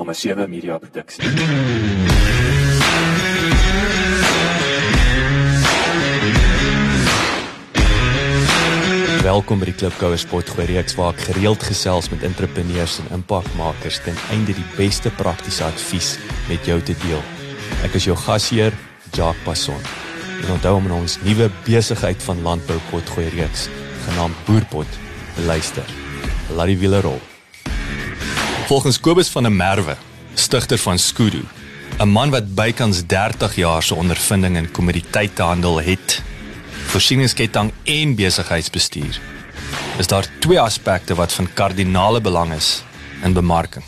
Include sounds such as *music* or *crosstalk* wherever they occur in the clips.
nommer 7 media produksie. Welkom by die Klipkouer Sportgooi reeks waar ek gereeld gesels met entrepreneurs en impakmakers ten einde die beste praktiese advies met jou te deel. Ek is jou gasheer, Jacques Passon. En onthou om ons nuwe besigheid van landbou potgooi reeks genaamd Boerpot te luister. Laat die wiele rol. Volgens Kobus van der Merwe, stigter van Skudu, 'n man wat bykans 30 jaar se ondervinding in kommoditeitehandel het, voorsieningsketting en besigheidsbestuur. Is daar twee aspekte wat van kardinale belang is in bemarking,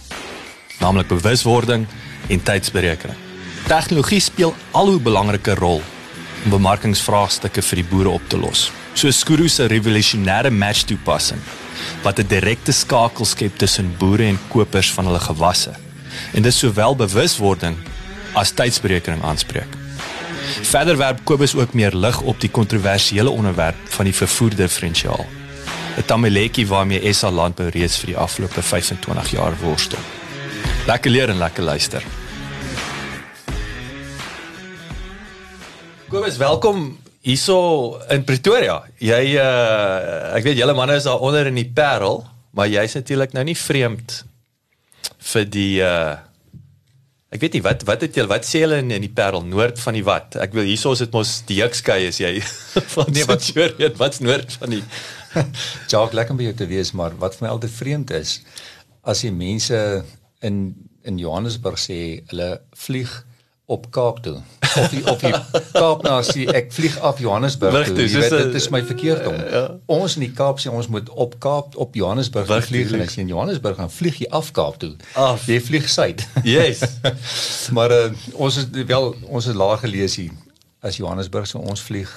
naamlik bewuswording en tydsberekening. Tegnologie speel al hoe belangriker rol om bemarkingsvraagstukke vir die boere op te los. So Skuru se revolusionêre match toepassing wat 'n direkte skakel skep tussen boere en kopers van hulle gewasse. En dit sowel bewuswording as tydsberekening aanspreek. Verder werp Kobus ook meer lig op die kontroversiële onderwerp van die vervoer diferensiaal. 'n Tamaletjie waarmee SA Landbou reeds vir die afgelope 25 jaar worstel. Lekker leer en lekker luister. Kobus, welkom hierso in Pretoria. Jy uh ek weet julle manne is daar onder in die Parel, maar jy's natuurlik nou nie vreemd vir die uh Ek weet nie wat wat het julle wat sê julle in, in die Parel noord van die wat? Ek wil hierso is dit mos die Jukskei is jy. *laughs* van nee, wat weet wat's noord van die *laughs* Jacques lekker om by jou te wees, maar wat vir my altyd vreemd is as jy mense in in Johannesburg sê hulle vlieg op Kaap toe of die, of die Kaap na sê ek vlieg af Johannesburg Vlieg toe. Jy weet dit is my verkeerd om. Ja. Ons in die Kaap sê ons moet op Kaap op Johannesburg Weg vlieg en as jy in Johannesburg gaan vlieg jy af Kaap toe. Af. Jy vlieg suid. Yes. *laughs* maar uh, ons is wel ons is laag gelees hier as Johannesburg so ons vlieg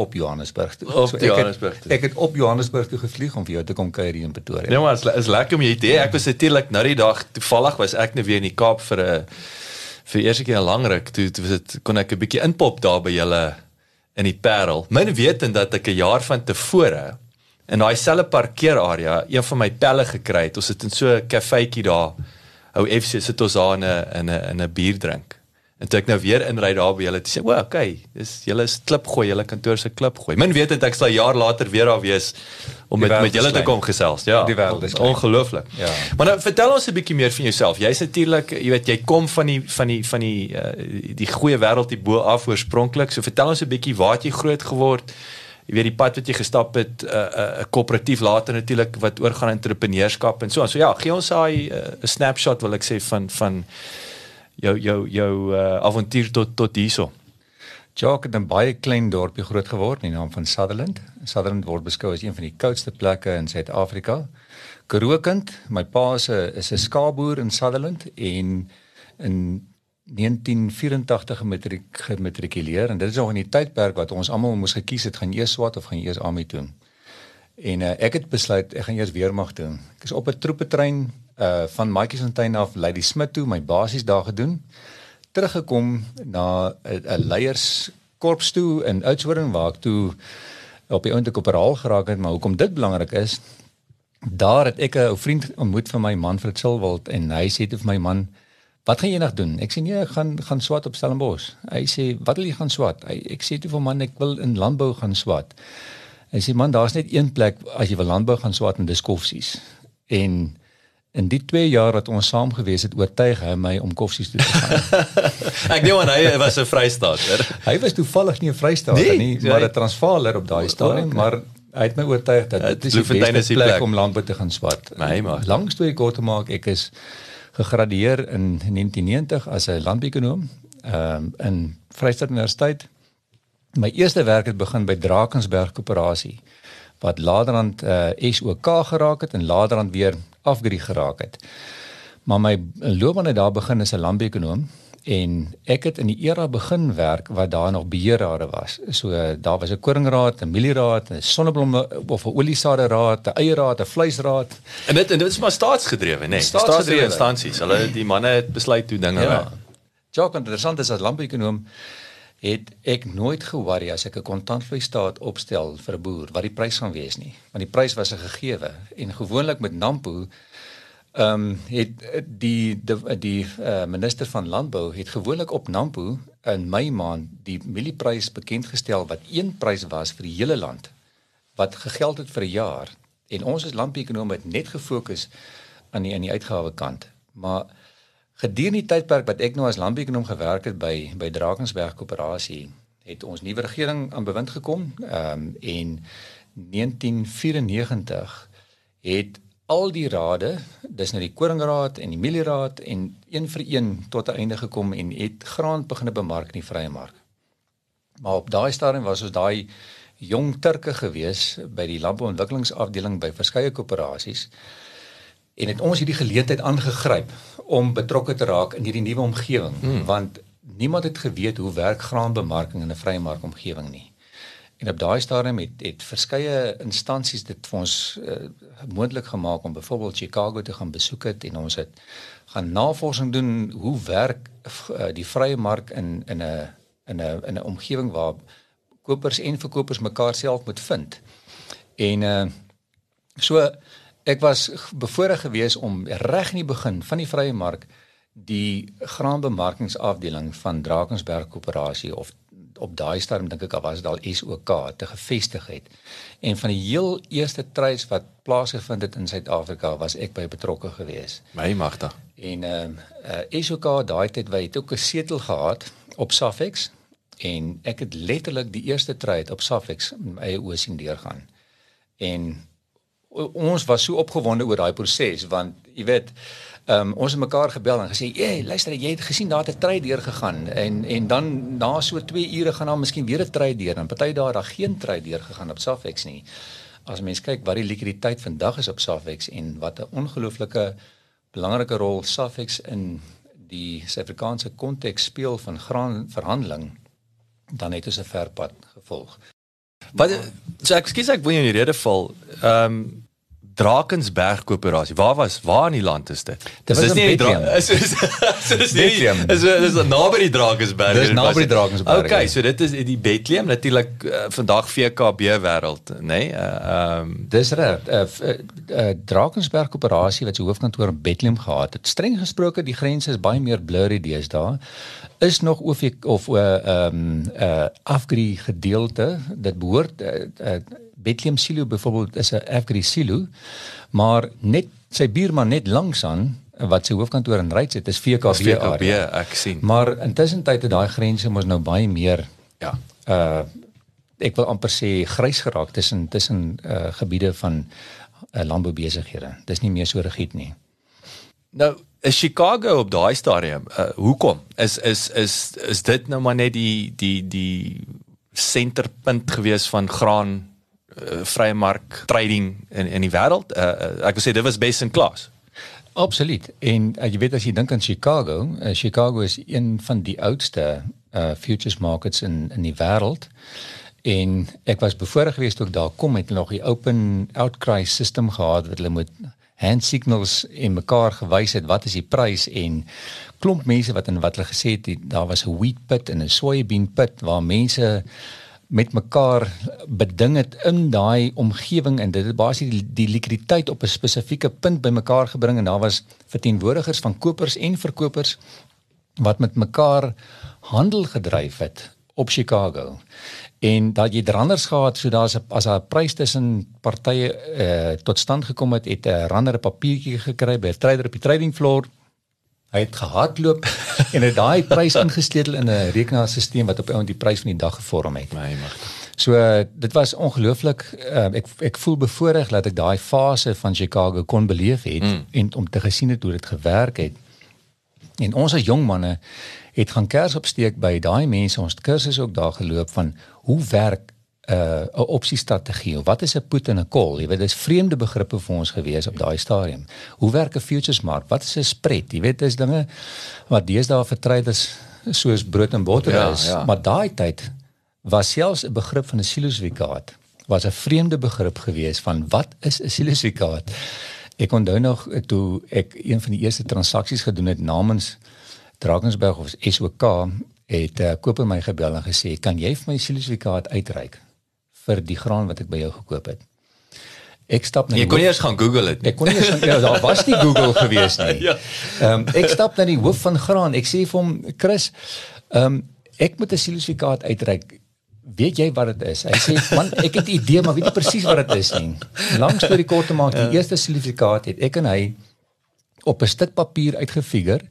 op Johannesburg toe. Op so ek Johannesburg het, toe. Ek het op Johannesburg toe gevlieg om vir jou te kom kuier hier in Pretoria. Nee maar is, is lekker om jy te hê. Ek was natuurlik nou die dag toevallig was ek nou weer in die Kaap vir 'n vir die eerste keer in lang ruk toe, toe dit kon ek 'n bietjie inpop daar by julle in die Parel. Min wetend dat ek 'n jaar van tevore in daai selfe parkeerarea een van my pelle gekry het. Ons het in so 'n kafeetjie daar hou FC sit ons daar in 'n in 'n 'n bier drink. En toe ek nou weer inry daar by julle, toe sê, "O, okay, dis julle is klip gooi, julle kantoor se klip gooi." Min wetend ek sal jaar later weer daar wees om met met julle te kom gesels. Ja. Die wêreld is ongelooflik. Ja. Maar nou vertel ons 'n bietjie meer van jouself. Jy's natuurlik, jy weet, jy kom van die van die van die uh, die goeie wêreld hier bo af oorspronklik. So vertel ons 'n bietjie waar het jy groot geword? Jy weet die pad wat jy gestap het, 'n uh, 'n uh, koöperatief later natuurlik wat oorgaan in entrepreneurskap en so aan. So ja, gee ons daai 'n uh, snapshot wil ek sê van van jou jou jou uh, avontuur tot tot hierso. Jock het in 'n baie klein dorpie groot geword in die naam van Sutherland. Sutherland word beskou as een van die koudste plekke in Suid-Afrika. Karoo-kind, my pa 'n is 'n skaapboer in Sutherland en in 1984 gematriek gematrikuleer en dit is nog in die tydperk wat ons almal moes gekies het gaan eers swat of gaan eers army toe. En uh, ek het besluit ek gaan eers weermag doen. Ek is op 'n troepetrein uh van Matjiesfontein af Lady Smith toe, my basies daar gedoen. Teruggekom na 'n 'n leierskorps toe in Oudtshoorn waar ek toe op die oomlik operaal geraak het, maar hoekom dit belangrik is, daar het ek 'n ou vriend ontmoet van my man Fritz Silwald en hy sê toe vir my man Wat gaan jy nog doen? Ek sê nee, ek gaan gaan swat op Stellenbosch. Hy sê, "Wat wil jy gaan swat?" Hy ek sê toe vir man, ek wil in landbou gaan swat. Hy sê man, daar's net een plek as jy wil landbou gaan swat en dis Koffsies. En in die 2 jaar wat ons saam gewees het, oortuig hy my om Koffsies toe te gaan. *laughs* Ek dink hy was 'n Vrystaater. hy was toevallig nie 'n Vrystaater Nee, nie, maar 'n Transvaaler op daai stadium, okay. maar hy het my oortuig dat dit is die beste plek, plek. om landbou te gaan swat. Nee, maar- Lang storie kort te maak, ek is gegradueer in 1990 as 'n landbouekonoom ehm in Vryheid Universiteit. My eerste werk het begin by Drakensberg Koöperasie wat laterand uh, SOK geraak het en laterand weer Afgri geraak het. Maar my loopbaan het daar begin as 'n landbouekonoom en ek het in die era begin werk wat daar nog beheerrade was. So daar was 'n koringraad, 'n mielieraad, 'n sonneblom of 'n oliesaadraad, 'n eierraad, 'n vleisraad. En dit en dit is maar staatsgedrewe, nê? Nee. Staatsgedrewe. Instansies. Hulle die manne het besluit hoe dinge werk. Jock, wat interessant is as landbouekonoom het ek nooit ge-worry as ek 'n kontantvloei staat opstel vir 'n boer wat die prys gaan wees nie, want die prys was 'n gegewe en gewoonlik met Nampo ehm um, het die die die uh, minister van landbou het gewoonlik op Nampo in Mei maand die mielieprys bekend gestel wat een prys was vir die hele land wat gegeld het vir 'n jaar. En ons as landbouekonoom het net gefokus aan die aan die uitgawe kant maar gedurende die tydperk wat ek nou as landbouekonoom gewerk het by by Drakensberg Koöperasie het ons nuwe regering aan bewind gekom ehm um, en 1994 het al die rade, dis nou die koringraad en die mielieraad en een vir een tot 'n einde gekom en het graan begine bemark in die vrye mark. Maar op daai stadium was ons daai jong turke gewees by die landbouontwikkelingsafdeling by verskeie koöperasies en het ons hierdie geleentheid aangegryp om betrokke te raak in hierdie nuwe omgewing hmm. want niemand het geweet hoe werk graanbemarking in 'n vrye mark omgewing nie. En op daai stadium het het verskeie instansies dit vir ons uh, moontlik gemaak om byvoorbeeld Chicago te gaan besoek het en ons het gaan navorsing doen hoe werk uh, die vrye mark in in 'n in 'n in 'n omgewing waar kopers en verkopers mekaar self moet vind. En uh so ek was bevoorreg geweest om reg in die begin van die vrye mark die graanbemarkingsafdeling van Drakensberg Koöperasie of op daai stadium dink ek al was dit al SOK te gevestig het. En van die heel eerste trades wat plaasgevind het in Suid-Afrika was ek by betrokke gewees. My magta. En ehm uh, uh, SOK daai tyd wy het ook 'n setel gehad op Safex en ek het letterlik die eerste trade op Safex my eie oë sien deurgaan. En ons was so opgewonde oor daai proses want jy weet Ehm um, ons het mekaar gebel en gesê, "Ey, luister, jy het gesien daar het 'n trade deur gegaan en en dan na so 2 ure gaan daar miskien weer 'n trade deur en party daar daar geen trade deur gegaan op Safex nie." As mens kyk wat die likwiditeit vandag is op Safex en wat 'n ongelooflike belangrike rol Safex in die Suid-Afrikaanse konteks speel van graan verhandeling, dan het ons 'n ver pad gevolg. Wat so ek skuis ek wil jou in die rede val. Ehm um, Drakensberg koöperasie. Waar was waar in die land is dit? Dit *laughs* is nie is is is nie is is naby die Drakensberg. Dis naby die Drakensberg. Okay, so dit is die Bethlehem natuurlik uh, vandag VKB wêreld, nê? Nee? Ehm uh, um, Dis reg. Uh, uh, uh, Drakensberg koöperasie wat sy hoofkantoor in Bethlehem gehad het. Streng gesproke die grense is baie meer blurry deesdae. Is nog of of 'n uh, ehm um, uh, afgri gedeelte. Dit behoort uh, uh, Bethlehem Silo byvoorbeeld is 'n Afgri Silo, maar net sy buurman net langs aan wat sy hoofkantoor in Ryds het, is VKB, VKB ek sien. Maar intussen tyd het daai grense mos nou baie meer ja, uh ek wil amper sê grys geraak tussen tussen uh gebiede van uh, landboubesighede. Dis nie meer so rigied nie. Nou, is Chicago op daai stadium, uh hoekom? Is is is is dit nou maar net die die die senterpunt gewees van graan uh, vrye mark trading in in die wêreld. Uh, ek wil sê dit was best in class. Absoluut. En uh, jy weet as jy dink aan Chicago, uh, Chicago is een van die oudste uh, futures markets in in die wêreld. En ek was bevoorreg geweest toe ek daar kom het nog die open outcry system gehad wat hulle moet hand signals in mekaar gewys het wat is die prys en klomp mense wat in wat hulle gesê het daar was 'n wheat pit en 'n soybean pit waar mense met mekaar beding het in daai omgewing en dit het basies die, die likwiditeit op 'n spesifieke punt bymekaar gebring en daar was verteenwoordigers van kopers en verkopers wat met mekaar handel gedryf het op Chicago. En dat jy dranders gehad so daar's as 'n prys tussen partye uh, tot stand gekom het, het 'n rander 'n papiertjie gekry by 'n trader op die trading floor Hy het gehardloop *laughs* en het daai prys ingesleutel in 'n rekenaarstelsel wat op eintlik die prys van die dag gevorm het. My mag. So uh, dit was ongelooflik. Uh, ek ek voel bevoorreg dat ek daai fase van Chicago kon beleef het mm. en om te gesien het hoe dit gewerk het. En ons as jong manne het gaan kers opsteek by daai mense ons kursus ook daar geloop van hoe werk 'n uh, 'n opsiestrategie of wat is 'n put en 'n call? Jy weet dis vreemde begrippe vir ons gewees op daai stadium. Hoe werk 'n futures mark? Wat is 'n spread? Jy weet dis dinge wat deesdae vir traders soos brood en botter ja, is, ja. maar daai tyd was selfs 'n begrip van 'n silosvikaat was 'n vreemde begrip gewees van wat is 'n silosvikaat? Ek onthou nog toe ek een van die eerste transaksies gedoen het namens Drakensberg of SOK het uh, koper my gebel en gesê kan jy vir my silosvikaat uitreik? Vir die graan wat ek by jou gekoop het. Ek stap na Jy kon nie eers gaan Google dit nie. Ek kon nie eens ja, daar was nie Google *laughs* gewees nie. Ja. Ehm um, ek stap na die hoof van graan. Ek sê vir hom, "Chris, ehm um, ek moet 'n silifikaat uitreik. Weet jy wat dit is?" Hy sê, "Man, ek het 'n idee, maar weet nie presies wat dit is nie." Langs storie kort te maak, die ja. eerste silifikaat het ek en hy op 'n stuk papier uitgefigure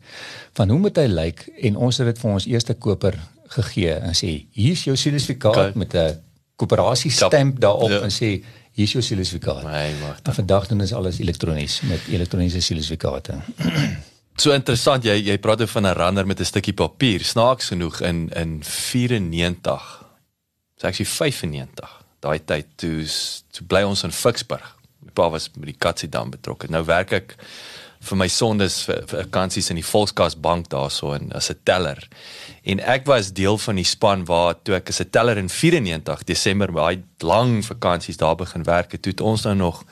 van hoe moet hy lyk en ons het dit vir ons eerste koper gegee en sê hier's jou sertifikaat okay. met 'n koöperasie stamp daarop ja. en sê hier's jou sertifikaat. Nee, maar vandag doen ons alles elektronies met elektroniese sertifikate. *clears throat* so interessant jy jy praat van 'n runner met 'n stukkie papier. Snaaks genoeg in in 94. Dis actually 95. Daai tyd toe toe bly ons in Ficksburg. My pa was met die Katsiedam betrokke. Nou werk ek vir my sondes vir vakansies in die Volkskas bank daarso en as 'n teller. En ek was deel van die span waar toe ek as 'n teller in 94 Desember baie lang vakansies daar begin werk het, toe ons nou nog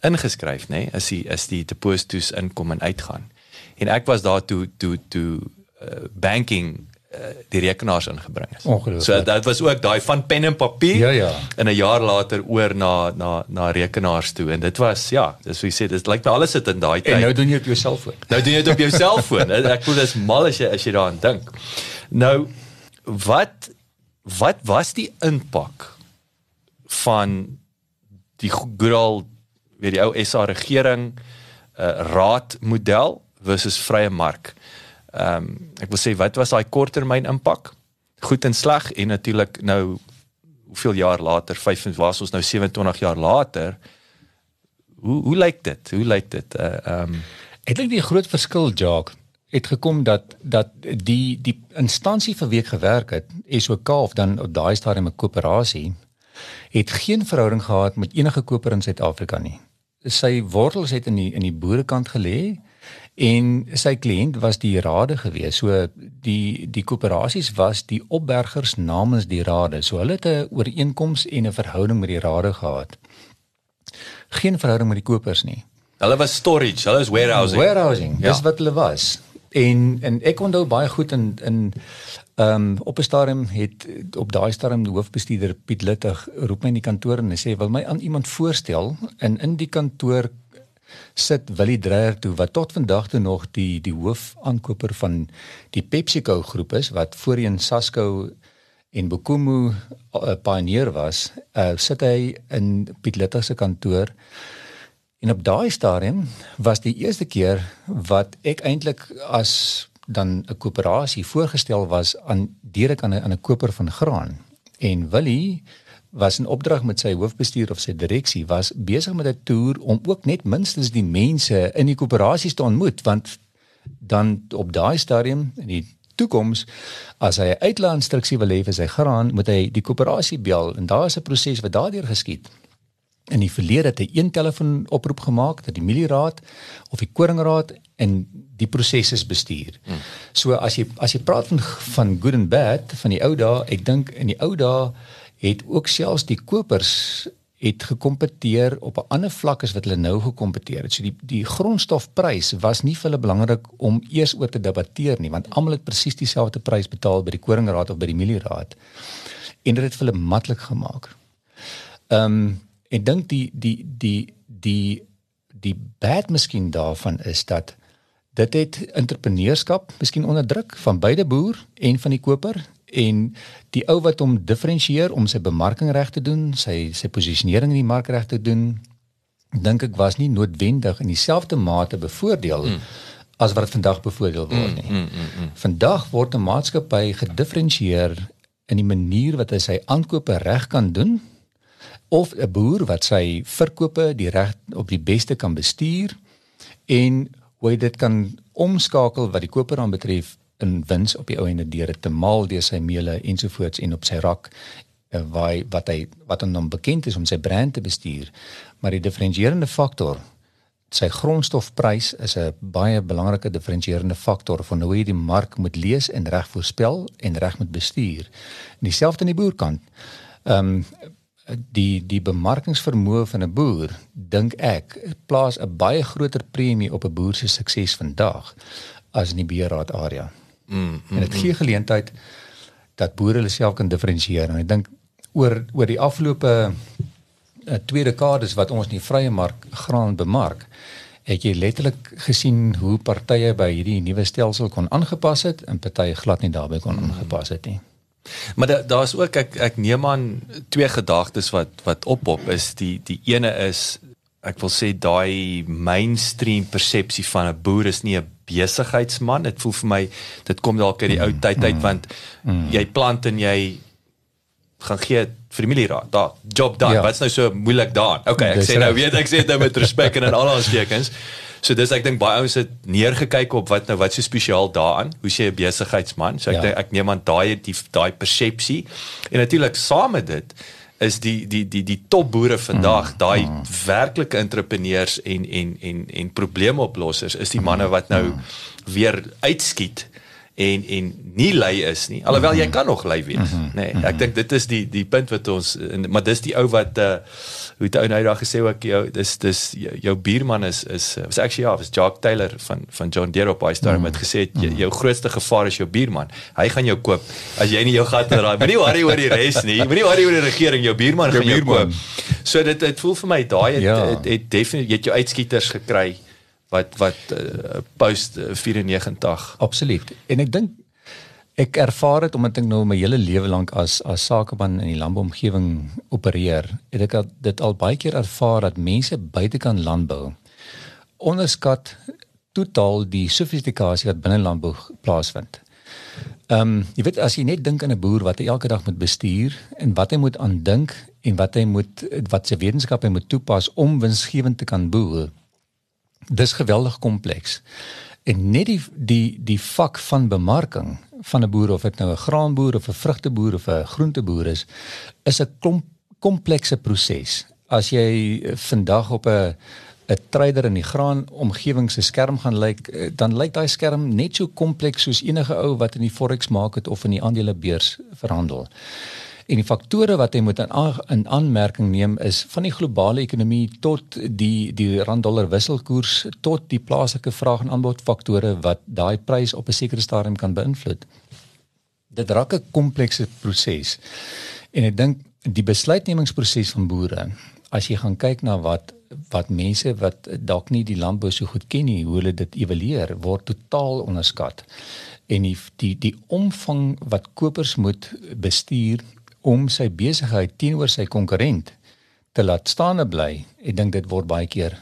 ingeskryf, nê, nee, as die is die deposito's inkom en uitgaan. En ek was daar toe toe toe uh, banking Eh, die rekenaars ingebring is. Ongelooflik. So dit was ook daai van pen en papier ja, ja. en 'n jaar later oor na na na rekenaars toe en dit was ja, dis hoe jy sê dit lyk like alles sit in daai tyd. En nou doen jy op jou selfoon. Nou doen jy dit op jou *laughs* selfoon. Ek voel dis mal as jy as jy daaraan dink. Nou wat wat was die impak van die good old weet die ou SA regering uh, raad model versus vrye mark? Ehm um, ek wil sê wat was daai korttermyn impak? Goed en sleg en natuurlik nou hoeveel jaar later, 5 was ons nou 27 jaar later. Hoe hoe lyk dit? Hoe lyk dit? Uh, ehm um, ek dink die groot verskil Jacques het gekom dat dat die die instansie vir wie ek gewerk het, SOK of dan op daai stadium 'n koöperasie het geen verhouding gehad met enige koper in Suid-Afrika nie. Sy wortels het in die in die boerekant gelê en sy kliënt was die rade gewees. So die die koöperasies was die opbergers namens die rade. So hulle het 'n ooreenkoms en 'n verhouding met die rade gehad. Geen verhouding met die kopers nie. Hulle was storage, hulle is warehousing. Warehousing. Ja. Dis wat hulle was. En en ek onthou baie goed in in ehm um, op 'n stadium het op daai stadium die hoofbestuurder Piet Littig roep my in die kantoor en hy sê wil my aan iemand voorstel en in die kantoor sit Willie Dreyer toe wat tot vandag toe nog die die hoofaankoper van die PepsiCo groep is wat voorheen Sasco en Bokumu uh, pioneer was, uh, sit hy in Piet Littig se kantoor. En op daai stadium was die eerste keer wat ek eintlik as dan 'n koöperasie voorgestel was aan direk aan 'n aan 'n koper van graan. En Willie was in opdrag met sy hoofbestuur of sy direksie was besig met 'n toer om ook net minstens die mense in die koöperasies te ontmoet want dan op daai stadium in die toekoms as hy 'n uitlaatstruksie wil hê vir sy graan moet hy die koöperasie bel en daar is 'n proses wat daardeur geskied in die verlede het hy een telefoon oproep gemaak dat die milieraad of die koringraad en die proses is bestuur. Hmm. So as jy as jy praat van van good and bad van die ou dae, ek dink in die ou dae het ook selfs die kopers het gekompeteer op 'n ander vlak as wat hulle nou gekompeteer het. So die die grondstofprys was nie vir hulle belangrik om eers oor te debatteer nie, want almal het presies dieselfde prys betaal by die koringraad of by die milieraad. En dit het vir hulle maklik gemaak. Ehm um, ek dink die die die die die bad miskien daarvan is dat dit het entrepreneurskap miskien onderdruk van beide boer en van die koper en die ou wat hom diferensieer om sy bemarking reg te doen, sy sy posisionering in die mark reg te doen, dink ek was nie noodwendig in dieselfde mate bevoordeel mm. as wat vandag bevoordeel word nie. Mm, mm, mm, mm. Vandag word 'n maatskappy gedifferensieer in die manier wat hy sy aankope reg kan doen of 'n boer wat sy verkope die reg op die beste kan bestuur en hoe hy dit kan omskakel wat die koper aan betref in wins op die ou ende deur te maal deur sy meule ensovoorts en op sy rak uh, waar wat hy wat hom bekend is om sy brand te bestuur. Maar die diferensierende faktor sy grondstofprys is 'n baie belangrike diferensierende faktor van hoe jy die mark moet lees en reg voorspel en reg moet bestuur. En dieselfde aan die boerkant. Ehm um, die die bemarkingsvermoë van 'n boer dink ek plaas 'n baie groter premie op 'n boer se sukses vandag as in die beeraad area. Mm, mm, en dit gee geleentheid dat boere hulle self kan diferensieer en ek dink oor oor die afgelope uh, twee dekades wat ons in die vrye mark graan bemark, het jy letterlik gesien hoe partye by hierdie nuwe stelsel kon aangepas het en partye glad nie daarbey kon hmm. aangepas het nie. Maar daar's da ook ek ek neem aan twee gedagtes wat wat oppop is die die ene is ek wil sê daai mainstream persepsie van 'n boer is nie 'n besigheidsman. Dit voel vir my dit kom dalk uit die ou tyd uit want mm. jy plant en jy gaan gee familieraad. Daar, job done. Ja. Wat's nou so moeilik daar? Okay, ek sê nou weet ek sê dit nou met respek en in *laughs* al ons tekens. So dis ek dink baie ouens het neergekyk op wat nou wat so spesiaal daaraan. Hoe sê 'n besigheidsman? So ek ja. denk, ek neem aan daai die daai persepsie. En natuurlik saam met dit is die die die die topboere vandag, mm, daai mm. werklike entrepreneurs en en en en probleemoplossers is die manne wat nou mm. weer uitskiet en en nie lui is nie. Alhoewel jy mhm. kan nog lui wees, mhm. nê. Nee, ek dink dit is die die punt wat ons maar dis die ou wat uh hoe het hy nou daag gesê ook jou dis dis jou, buurman is is was actually ja, was Jock Taylor van van John Deere op hy storm het gesê jou, jou grootste gevaar is jou buurman. Hy gaan jou koop as jy nie jou gat in raai. Moenie worry oor die res nie. Moenie worry oor die regering, jou buurman jou gaan jou buurman. koop. So dit dit voel vir my daai het, ja. het, het definitief jy het jou uitskieters gekry wat wat uh, post 94 absoluut en ek dink ek ervaar dit omdat ek nou my hele lewe lank as as sakeman in die landbouomgewing opereer het ek dit al baie keer ervaar dat mense buitekant landbou onderskat totaal die sofistikasie wat binne landbou plaasvind. Ehm um, jy weet as jy net dink aan 'n boer wat elke dag moet bestuur en wat hy moet aandink en wat hy moet wat sy wetenskap hy moet toepas om winsgewend te kan boer dis geweldig kompleks. En net die die die vak van bemarking van 'n boer of dit nou 'n graanboer of 'n vrugteboer of 'n groenteboer is, is 'n komplekse proses. As jy vandag op 'n 'n trader in die graan omgewing se skerm gaan lyk, eh, dan lyk daai skerm net so kompleks soos enige ou wat in die forex market of in die aandelebeurs verhandel. En die faktore wat jy moet in aanmerking neem is van die globale ekonomie tot die die rand-dollar wisselkoers tot die plaaslike vraag en aanbod faktore wat daai prys op 'n sekere stadium kan beïnvloed. Dit raak 'n komplekse proses. En ek dink die besluitnemingsproses van boere, as jy gaan kyk na wat wat mense wat dalk nie die landbou so goed ken nie, hoe hulle dit evalueer, word totaal onderskat. En die die die omvang wat kopers moet bestuur om sy besigheid teenoor sy konkurrent te laat staande bly. Ek dink dit word baie keer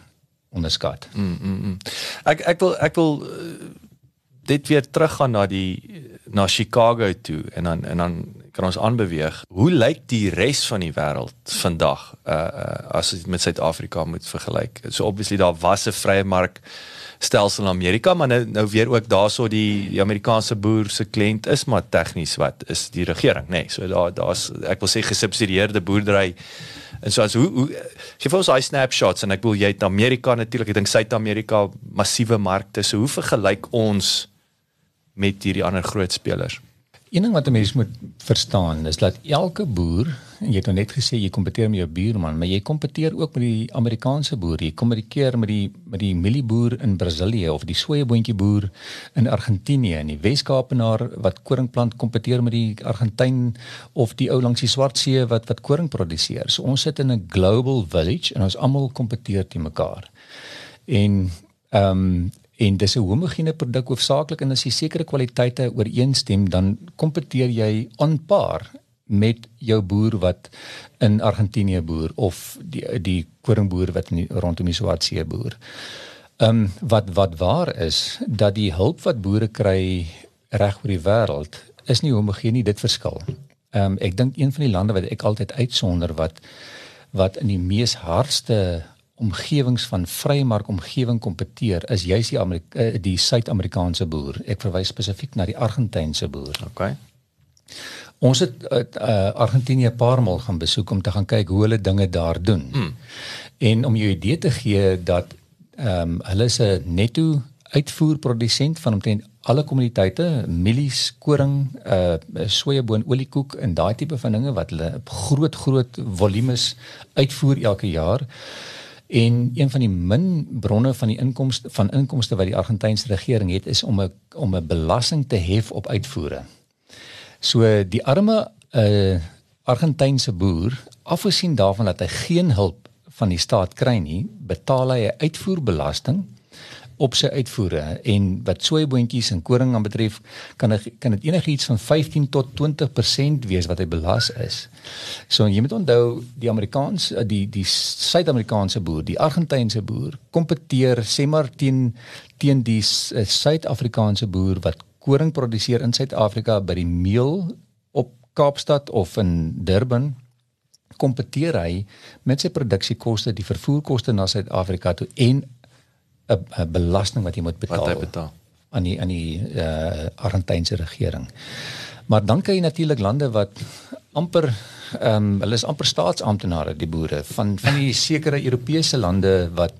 onderskat. Mm, mm, mm. Ek ek wil ek wil uh, dit weer teruggaan na die na Chicago toe en dan en dan kan ons aanbeweeg. Hoe lyk die res van die wêreld vandag uh, uh as dit met Suid-Afrika moet vergelyk? So obviously daar was 'n vrye mark stelsel in Amerika, maar nou nou weer ook daarso die, die Amerikaanse boer se kliënt is maar tegnies wat is die regering, nê. Nee, so daar daar's ek wil sê gesubsidieerde boerdery. En so as hoe hoe gee vir ons daai snapshots en ek wil jy het Amerika natuurlik, ek dink Suid-Amerika massiewe markte. So hoe vergelyk ons met hierdie ander groot spelers? Een ding wat 'n mens moet verstaan is dat elke boer, jy het nou net gesê jy kompeteer met jou buurman, maar jy kompeteer ook met die Amerikaanse boer. Jy kompeteer met die met die mielieboer in Brasilië of die sojaboontjie boer in Argentinië en die Wes-Kaapenaar wat koring plant kompeteer met die Argentyn of die ou langs die Swartsee wat wat koring produseer. So ons sit in 'n global village en ons almal kompeteer te mekaar. En ehm um, en dis 'n homogene produk hoofsaaklik en as jy sekere kwaliteite ooreenstem dan kompeteer jy aanpaar met jou boer wat in Argentinië boer of die die koringboer wat in rondom die Swartsee boer. Ehm um, wat wat waar is dat die hulp wat boere kry reg oor die wêreld is nie homogeen nie, dit verskil. Ehm um, ek dink een van die lande wat ek altyd uitsonder wat wat in die mees hardste omgewings van vrymark omgewing kompeteer is juis die Amerika, eh, die Suid-Amerikaanse boer. Ek verwys spesifiek na die Argentynse boer. OK. Ons het uh, Argentinië 'n paar maal gaan besoek om te gaan kyk hoe hulle dinge daar doen. Hmm. En om jou idee te gee dat ehm um, hulle is 'n netto uitvoerprodusent van omtrent alle kommoditeite, mielies, koring, uh sojaboon, oliekoek en daai tipe van dinge wat hulle groot groot volumes uitvoer elke jaar. En een van die min bronne van die inkomste van inkomste wat die Argentynse regering het is om 'n om 'n belasting te hef op uitvoere. So die arme uh Argentynse boer, afgesien daarvan dat hy geen hulp van die staat kry nie, betaal hy 'n uitvoerbelasting op sy uitvoere en wat soeiboontjies en koring aan betref kan ek kan dit enigiets van 15 tot 20% wees wat hy belas is. So jy moet onthou die Amerikaans die die Suid-Amerikaanse boer, die Argentynse boer kompeteer sê maar teen teen die eh, Suid-Afrikaanse boer wat koring produseer in Suid-Afrika by die meel op Kaapstad of in Durban kompeteer hy met sy produksiekoste, die vervoerkoste na Suid-Afrika toe en 'n belasting wat jy moet betaal. Wat hy betaal aan die aan die uh eh, Argentynse regering. Maar dan kry jy natuurlik lande wat amper ehm um, hulle is amper staatsamptenare die boere van van die sekere Europese lande wat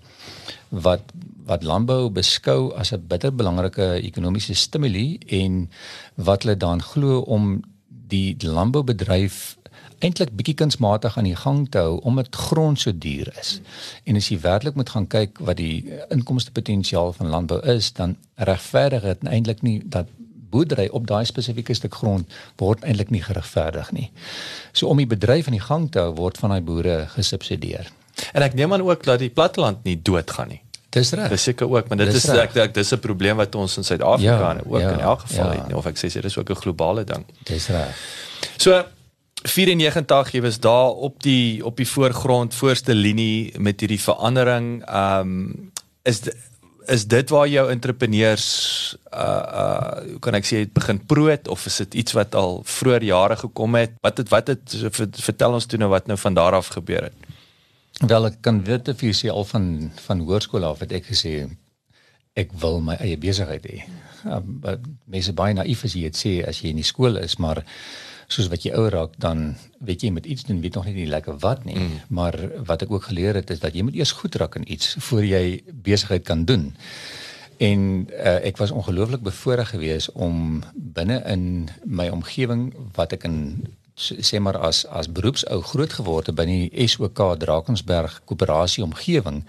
wat wat landbou beskou as 'n bitter belangrike ekonomiese stimule en wat hulle dan glo om die landboubedryf eintlik bietjie kunsmatig aan die gang te hou omdat grond so duur is. En as jy werklik moet gaan kyk wat die inkomste potensiaal van landbou is, dan regverdig dit eintlik nie dat boerdery op daai spesifieke stuk grond word eintlik nie geregverdig nie. So om die bedryf aan die gang te hou word van daai boere gesubsidieer. En ek neem aan ook dat die platteland nie doodgaan nie. Dis reg. Dis seker ook, maar dit dis is ek dink dis 'n probleem wat ons in Suid-Afrika ja, ook ja, in elk geval ja. het, of ek sê dit is ook 'n globale ding. Dis reg. So 94 jy was daar op die op die voorgrond voorste linie met hierdie verandering. Ehm um, is is dit waar jou entrepreneurs uh uh kan ek sê het begin proot of is dit iets wat al vroeër jare gekom het? Wat het wat het vertel ons toe nou wat nou van daar af gebeur het. Wel ek kan weet of jy sê al van van hoërskool af het ek gesê ek wil my eie besigheid hê. Um, mense baie naïef as jy dit sê as jy in die skool is maar soos wat jy ouer raak dan weet jy met iets doen weet nog nie lekker wat nie. Mm. maar wat ek ook geleer het is dat jy moet eers goed raak in iets voor jy besigheid kan doen. En uh, ek was ongelooflik bevoorreg geweest om binne in my omgewing wat ek in sê maar as as beroepsou groot geword het by die SOK Drakensberg koöperasie omgewing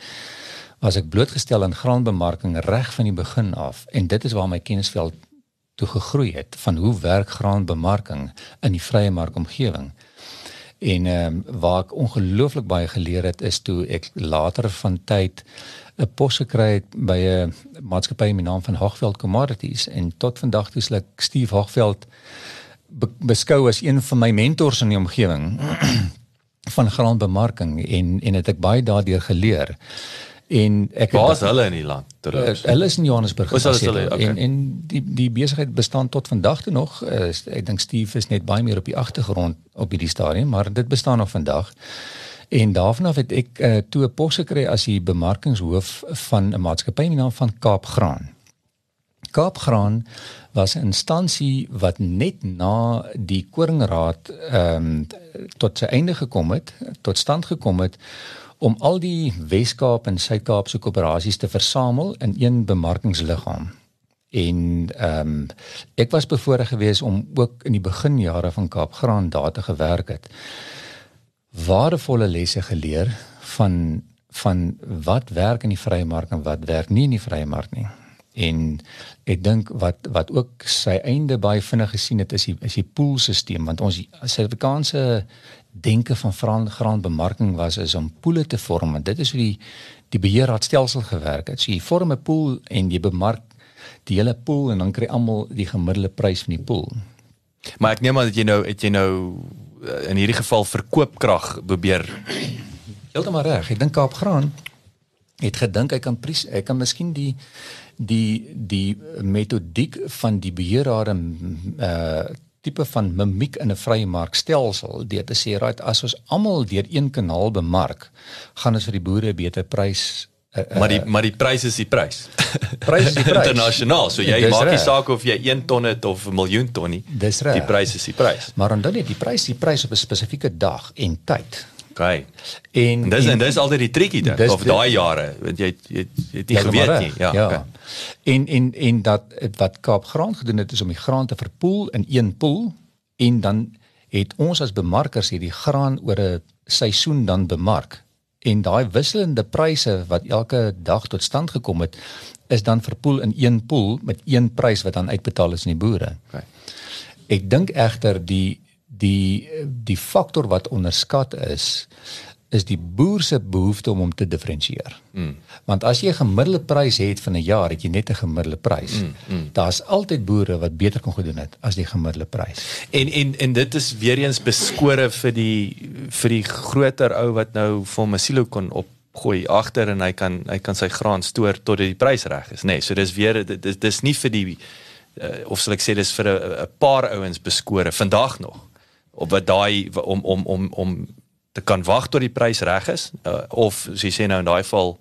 was ek blootgestel aan graanbemarking reg van die begin af. En dit is waar my kennisveld toe gegroei het van hoe werk graanbemarking in die vrye markomgewing. En ehm um, waar ek ongelooflik baie geleer het is toe ek later van tyd 'n pos gekry het by 'n maatskappy met die naam van Hoogveld Commodities en tot vandag toe sal ek Steve Hoogveld be beskou as een van my mentors in die omgewing *clears throat* van graanbemarking en en het ek baie daardeur geleer en ek Waar is hulle in die land? Uh, hulle is in Johannesburg. Is hulle okay. En en die die besigheid bestaan tot vandag toe nog. Uh, ek dink Steve is net baie meer op die agtergrond op hierdie stadium, maar dit bestaan nog vandag. En daarvan af het ek uh, toe 'n pos gekry as die bemarkingshoof van 'n maatskappy met die naam van Kaapgraan. Kaapgraan was 'n instansie wat net na die koringraad ehm um, tot sy einde gekom het, tot stand gekom het om al die Wes-Kaap en Suid-Kaap se koöperasies te versamel in een bemarkingsliggaam. En ehm um, ek was bevoorreg geweest om ook in die beginjare van Kaapgraan daar te gewerk het. Waardevolle lesse geleer van van wat werk in die vrye mark en wat werk nie in die vrye mark nie. En ek dink wat wat ook sy einde baie vinnig gesien het is die is die poolstelsel want ons Suid-Afrikaanse denke van graan, graanbemarking was is om poele te vorm en dit is hoe die die beheerraadstelsel gewerk het. So jy vorm 'n pool en jy bemark die hele pool en dan kry almal die gemiddelde prys van die pool. Maar ek neem aan dat jy nou het jy nou eh, in hierdie geval verkoopkrag probeer heeltemal reg. Ek dink Kaapgraan het gedink hy kan pries, hy kan miskien die die die metodiek van die beheerrade uh tipe van mimiek in 'n vrye markstelsel deur te sê right as ons almal deur een kanaal bemark gaan ons vir die boere 'n beter prys Uh, maar die maar die prys is die prys. *laughs* Prys is die prys. Internasionaal. So jy maak nie saak of jy 1 ton het of 'n miljoen ton nie. Dis reg. Die prys is die prys. Maar dan net die prys, die prys op 'n spesifieke dag en tyd. Okay. En dis en dis altyd die triekie ding of daai jare, want jy jy het nie geweet nie. Ja. ja. Okay. En en en dat wat Kaap Graan gedoen het is om die graan te verpoel in een pool en dan het ons as bemarkers hierdie graan oor 'n seisoen dan bemark. En daai wisselende pryse wat elke dag tot stand gekom het, is dan verpoel in een pool met een prys wat dan uitbetaal is aan die boere. Okay. Ek dink egter die die die faktor wat onderskat is is die boer se behoefte om hom te diferensieer. Mm. Want as jy 'n gemiddelde prys het van 'n jaar, het jy net 'n gemiddelde prys. Mm, mm. Daar's altyd boere wat beter kon gedoen het as die gemiddelde prys. En en en dit is weer eens beskore vir die vir die groter ou wat nou vir 'n silo kon op gooi agter en hy kan hy kan sy graan stoor tot dit die prys reg is, nê. Nee, so dis weer dis dis nie vir die uh, of sal ek sê dis vir 'n paar ouens beskore vandag nog op wat daai om om om om te kan wag tot die prys reg is uh, of as jy sê nou in daai geval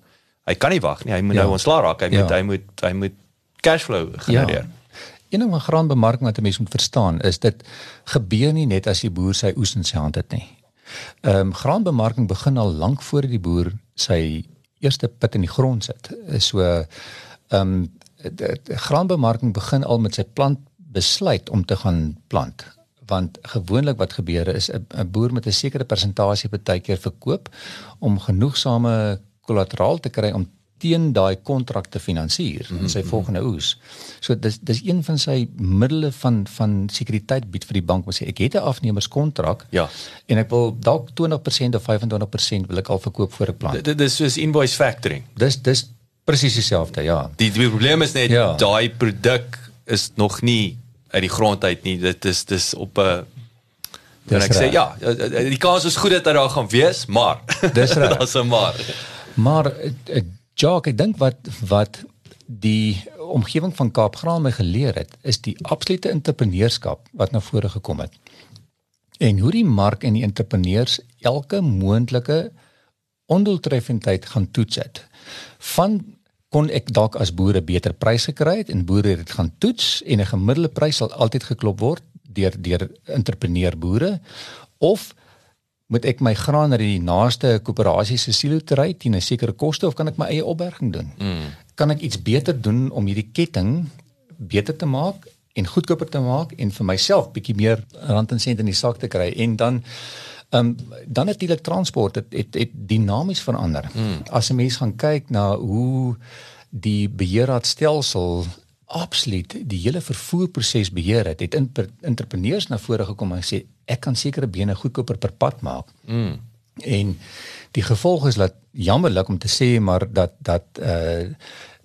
hy kan nie wag nie hy moet nou ja. nou ontslaa raak hy moet ja. hy moet hy moet cashflow genereer ja. Een ding wat graanbemarking wat 'n mens moet verstaan is dit gebeur nie net as die boer sy oes in sy hand het nie. Ehm um, graanbemarking begin al lank voor die boer sy eerste pit in die grond sit. So ehm um, graanbemarking begin al met sy plant besluit om te gaan plant want gewoonlik wat gebeur is 'n boer met 'n sekere persentasie baie keer verkoop om genoegsame kollateraal te kry om teen daai kontrak te finansier in sy volgende oes. So dis dis een van sy middele van van sekuriteit bied vir die bank om sê ek het 'n afnemerskontrak. Ja. En ek wil dalk 20% of 25% wil ek al verkoop voor ek plant. Dit is soos invoice factoring. Dis dis presies dieselfde, ja. Die die probleem is net ja. daai produk is nog nie uit die grond uit nie. Dit is dis op 'n Dan ek sê ja, die kans is goed dat hy daar gaan wees, maar *laughs* dis reg. *laughs* Daar's 'n maar. Maar eh, Jock, ek dink wat wat die omgewing van Kaapgraan my geleer het, is die absolute entrepreneurskap wat na vore gekom het. En hoe die mark en die entrepreneurs elke moontlike ondoeltreffendheid gaan toets het. Van kon ek dalk as boere beter pryse kry het en boere het dit gaan toets en 'n gemiddelde prys sal altyd geklop word deur deur entrepreneur boere of moet ek my graan na die naaste koöperasie se silo ry teen 'n sekere koste of kan ek my eie opberging doen? Mm. Kan ek iets beter doen om hierdie ketting beter te maak en goedkoper te maak en vir myself bietjie meer rand en sent in die sak te kry en dan Ehm um, dan natuurlik transport het het, het dinamies verander. Hmm. As 'n mens gaan kyk na hoe die beheerraadstelsel absoluut die hele vervoerproses beheer het, het entrepreneurs na vore gekom en sê ek kan sekere bene goedkoper per pad maak. Hmm. En die gevolg is dat jammerlik om te sê maar dat dat uh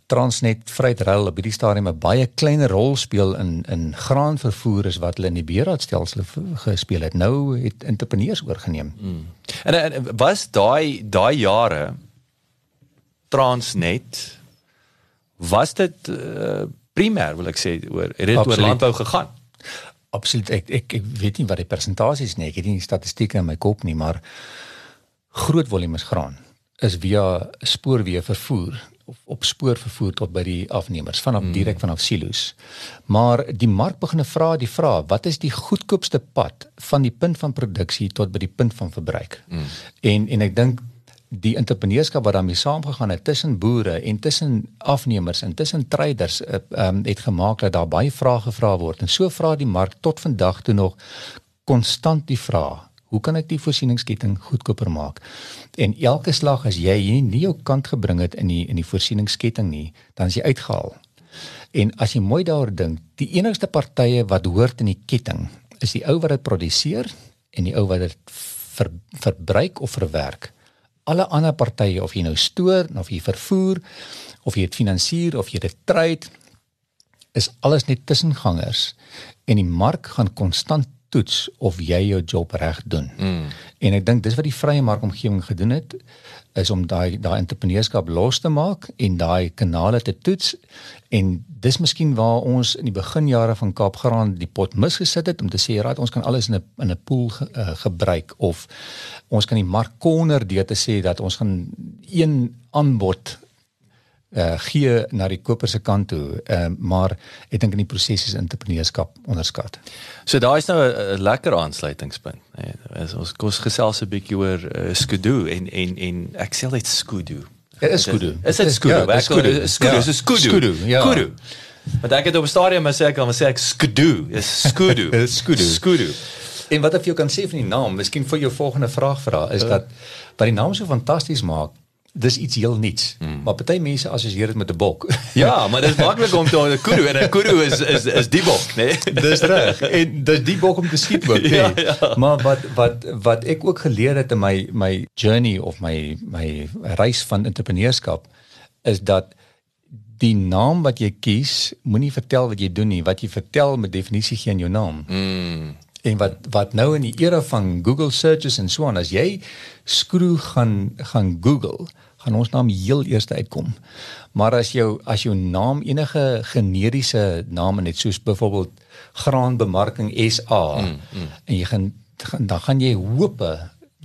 Transnet Freight Rail op hierdie stadium 'n baie kleiner rol speel in in graanvervoer as wat hulle in die beheerraadstelsel gespeel het. Nou het entrepreneurs oorgeneem. Hmm. En, en was daai daai jare Transnet was dit uh, primêr wil ek sê oor het dit oor landbou gegaan? Absoluut. Ek, ek ek weet nie wat die persentasies nie. Ek het nie die statistieke in my kop nie, maar groot volumes graan is via spoorweë vervoer of op spoor vervoer tot by die afnemers vanaf mm. direk vanaf silo's. Maar die mark begin vra die vraag, wat is die goedkoopste pad van die punt van produksie tot by die punt van verbruik? Mm. En en ek dink die entrepreneurskap wat daarmee saamgegaan het tussen boere en tussen afnemers en tussen traders um, het gemaak dat daar baie vrae gevra word en so vra die mark tot vandag toe nog konstant die vraag Hoe kan ek die voorsieningsketting goedkoper maak? En elke slag as jy nie jou kant gebring het in die in die voorsieningsketting nie, dan is jy uitgehaal. En as jy mooi daaroor dink, die enigste partye wat hoort in die ketting is die ou wat dit produseer en die ou wat dit ver, verbruik of verwerk. Alle ander partye of jy nou stoor of jy vervoer of jy dit finansier of jy dit trade is alles net tussengangers en die mark gaan konstant toets of jy jou job reg doen. Mm. En ek dink dis wat die vrye markomgewing gedoen het is om daai daai entrepreneurskap los te maak en daai kanale te toets en dis miskien waar ons in die beginjare van Kaapgraan die pot misgesit het om te sê raai ons kan alles in 'n in 'n pool ge, uh, gebruik of ons kan die mark corner deur te sê dat ons gaan een aanbod uh, gee na die koper se kant toe. Uh, maar ek dink in die proses is entrepreneurskap onderskat. So daar is nou 'n lekker aansluitingspunt. Nee, ons kos gesels 'n bietjie oor uh, skudu en en en ek sê dit skudu. Dit is skudu. Is dit skudu? Ja, skudu. Skudu. Is skudu. Skudu. Ja. Skudu. Maar dan het op 'n stadium maar sê ek dan sê ek skudu. Is skudu. skudu. Skudu. En wat ek vir jou kan sê van die naam, miskien vir jou volgende vraag vra, is dat wat die naam so fantasties maak dis iets heel nuuts. Hmm. Maar party mense assosieer dit met 'n bok. *laughs* ja, maar dit is maklik om te 'n kudu en 'n kudu is is is die bok, né? Nee? *laughs* dis reg. En dis die bok om te skiet ook, né? *laughs* Ja, ja. Maar wat wat wat ek ook geleer het in my my journey of my my reis van entrepreneurskap is dat die naam wat jy kies, moenie vertel wat jy doen nie. Wat jy vertel met definisie gee in jou naam. Mm. En wat wat nou in die era van Google searches en so aan as jy skroe gaan gaan Google, gaan ons naam heel eerste uitkom. Maar as jou as jou naam enige generiese naam net soos byvoorbeeld graanbemarking SA mm, mm. en jy gaan, dan gaan jy hoop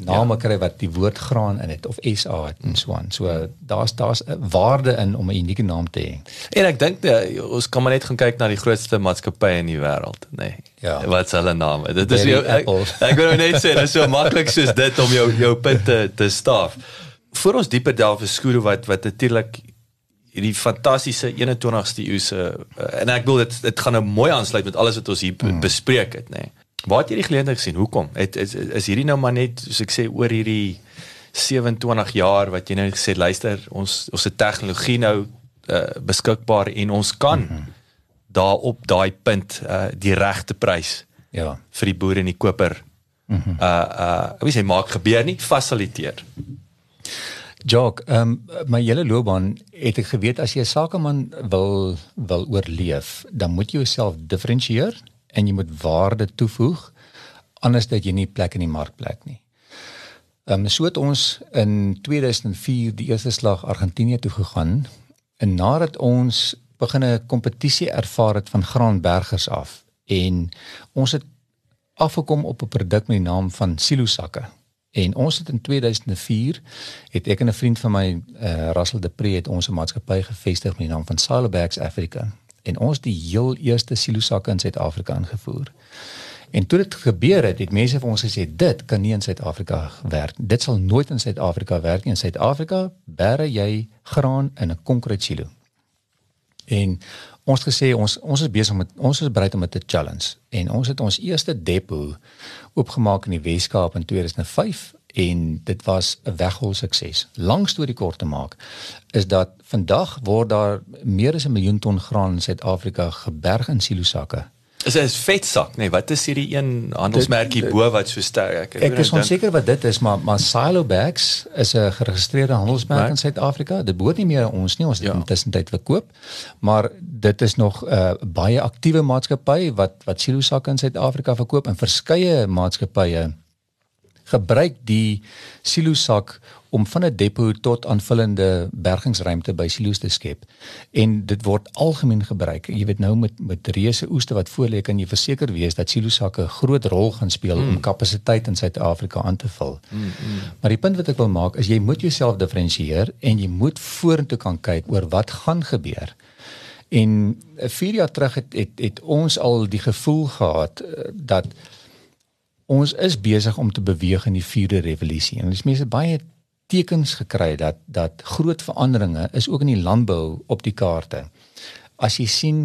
name ja. kry wat die woord graan in het of SA het en so aan. So daar's daar's 'n waarde in om 'n unieke naam te hê. En ek dink uh, ons kan maar net gaan kyk na die grootste maatskappye in die wêreld, nê. Nee. Ja. Wat is hulle name? Dit is jou ek, ek wil nou net sê dit is so maklik soos dit om jou jou punt te te staaf. Voor ons dieper delf is skoere wat wat natuurlik hierdie fantastiese 21ste eeu se uh, en ek wil dit dit gaan nou mooi aansluit met alles wat ons hier hmm. bespreek het, nê. Nee. Waar het jy die geleentheid gesien? Hoekom? Het is is hierdie nou maar net soos ek sê oor hierdie 27 jaar wat jy nou gesê luister, ons ons het tegnologie nou uh, beskikbaar en ons kan mm -hmm. daar op daai punt uh, die regte prys ja vir die boere en die koper. Mm -hmm. Uh uh wie sê maak gebeur nie, fasiliteer. Jock, um, my hele loopbaan het ek geweet as jy 'n sakeman wil wil oorleef, dan moet jy jouself diferensieer en jy moet waarde toevoeg anders dat jy nie plek in die mark plek nie. Ehm um, so het ons in 2004 die eerste slag Argentinië toe gegaan en nadat ons begin 'n kompetisie ervaar het van graanbergers af en ons het afgekom op 'n produk met die naam van silo sakke. En ons het in 2004 het ek en 'n vriend van my, uh, Russell de Pre het ons 'n maatskappy gevestig met die naam van Silobags Africa en ons die heel eerste silosakke in Suid-Afrika ingevoer. En toe dit gebeur het, het mense vir ons gesê dit kan nie in Suid-Afrika werk. Dit sal nooit in Suid-Afrika werk nie. In Suid-Afrika bære jy graan in 'n konkrete silo. En ons gesê ons ons is besig met ons is bereid om dit te challenge en ons het ons eerste depo oopgemaak in die Wes-Kaap in 2005 en dit was 'n weghol sukses. Lang storie kort te maak is dat vandag word daar meer as 'n miljoen ton graan in Suid-Afrika geberg in silosakke. Is dit 'n vetsak, nee, wat is hierdie een handelsmerkie bo wat so sterk? Ek, ek is onseker wat dit is, maar maar silo bags is 'n geregistreerde handelsmerk in Suid-Afrika. Dit behoort nie meer aan ons nie, ons het ja. dit intussen tyd verkoop. Maar dit is nog 'n uh, baie aktiewe maatskappy wat wat silosakke in Suid-Afrika verkoop en verskeie maatskappye gebruik die silosak om van 'n depo tot aanvullende bergingsruimte by silo's te skep. En dit word algemeen gebruik. Jy weet nou met met reuse oeste wat voor lê kan jy verseker wees dat silosakke 'n groot rol gaan speel mm. om kapasiteit in Suid-Afrika aan te vul. Mm, mm. Maar die punt wat ek wil maak is jy moet jouself diferensieer en jy moet vorentoe kan kyk oor wat gaan gebeur. En 4 jaar terug het, het het ons al die gevoel gehad eh, dat ons is besig om te beweeg in die vierde revolusie. En dis mense baie tekens gekry dat dat groot veranderinge is ook in die landbou op die kaarte. As jy sien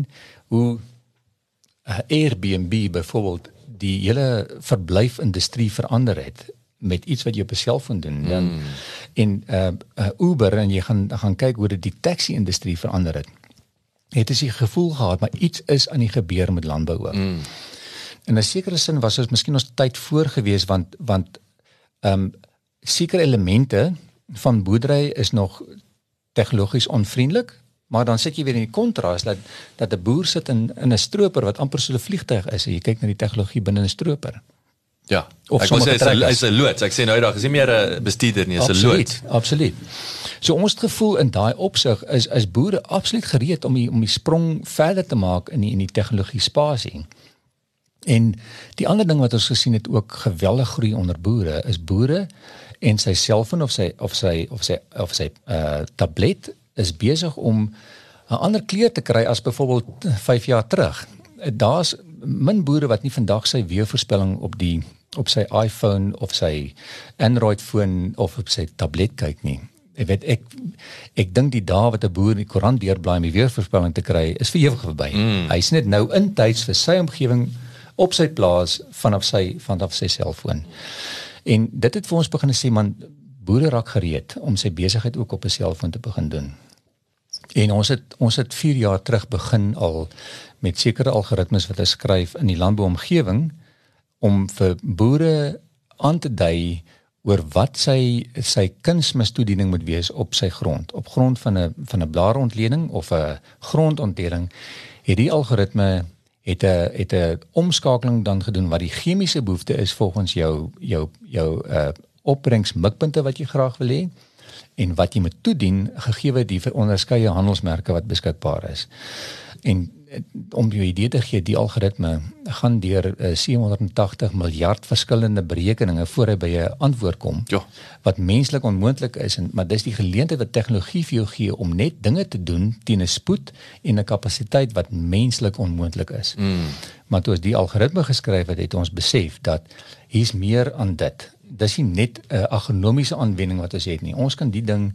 hoe uh, Airbnb byvoorbeeld die hele verblyfindustrie verander het met iets wat jy op 'n selfoon doen dan mm. in uh, uh, Uber en jy gaan gaan kyk hoe dit die taxi industrie verander het. Het jy gevoel gehad maar iets is aan die gebeur met landbou ook. Mm in 'n sekere sin was ons miskien ons tyd voor gewees want want ehm um, sekere elemente van boerdery is nog tegnologies onvriendelik maar dan sit jy weer in die kontras dat dat 'n boer sit in in 'n stroper wat amper so 'n vliegtuig is en jy kyk na die tegnologie binne 'n stroper. Ja of ek sê hy's 'n loods. Ek sê nou dag is nie meer 'n bestuurder nie is 'n loods. absoluut. So ons gevoel in daai opsig is is boere absoluut gereed om die om die sprong verder te maak in die in die tegnologie spasie En die ander ding wat ons gesien het ook geweldig groei onder boere is boere en sy selfoon of sy of sy of sy of sy uh tablet is besig om 'n ander kleur te kry as byvoorbeeld 5 jaar terug. Daar's min boere wat nie vandag sy weervoorspelling op die op sy iPhone of sy Android foon of op sy tablet kyk nie. Ek weet ek ek dink die dae wat 'n boer die koerant deurblaai om die weervoorspelling te kry is vir ewig verby. Mm. Hy's net nou intyds vir sy omgewing op sy plaas vanaf sy vanaf sy selfoon. En dit het vir ons begin sê man boere raak gereed om sy besigheid ook op 'n selfoon te begin doen. En ons het ons het 4 jaar terug begin al met sekere algoritmes wat ons skryf in die landbouomgewing om vir boere aan te dui oor wat sy sy kunsmistoediening moet wees op sy grond op grond van 'n van 'n blaarontleding of 'n grondontleding het die algoritme het 'n het 'n omskakeling dan gedoen wat die chemiese behoefte is volgens jou jou jou uh opbrengsmikpunte wat jy graag wil hê en wat jy moet toedien gegee die veronderskeie handelsmerke wat beskikbaar is. En om jou idee te gee, die algoritme gaan deur uh, 780 miljard verskillende berekeninge voor hy by 'n antwoord kom. Ja. Wat menslik onmoontlik is en maar dis die geleentheid wat tegnologie vir jou gee om net dinge te doen teen 'n spoed en 'n kapasiteit wat menslik onmoontlik is. Mm. Maar toe ons die algoritme geskryf het, het ons besef dat hier's meer aan dit. Dis nie net 'n agronomiese aanwending wat ons het nie. Ons kan die ding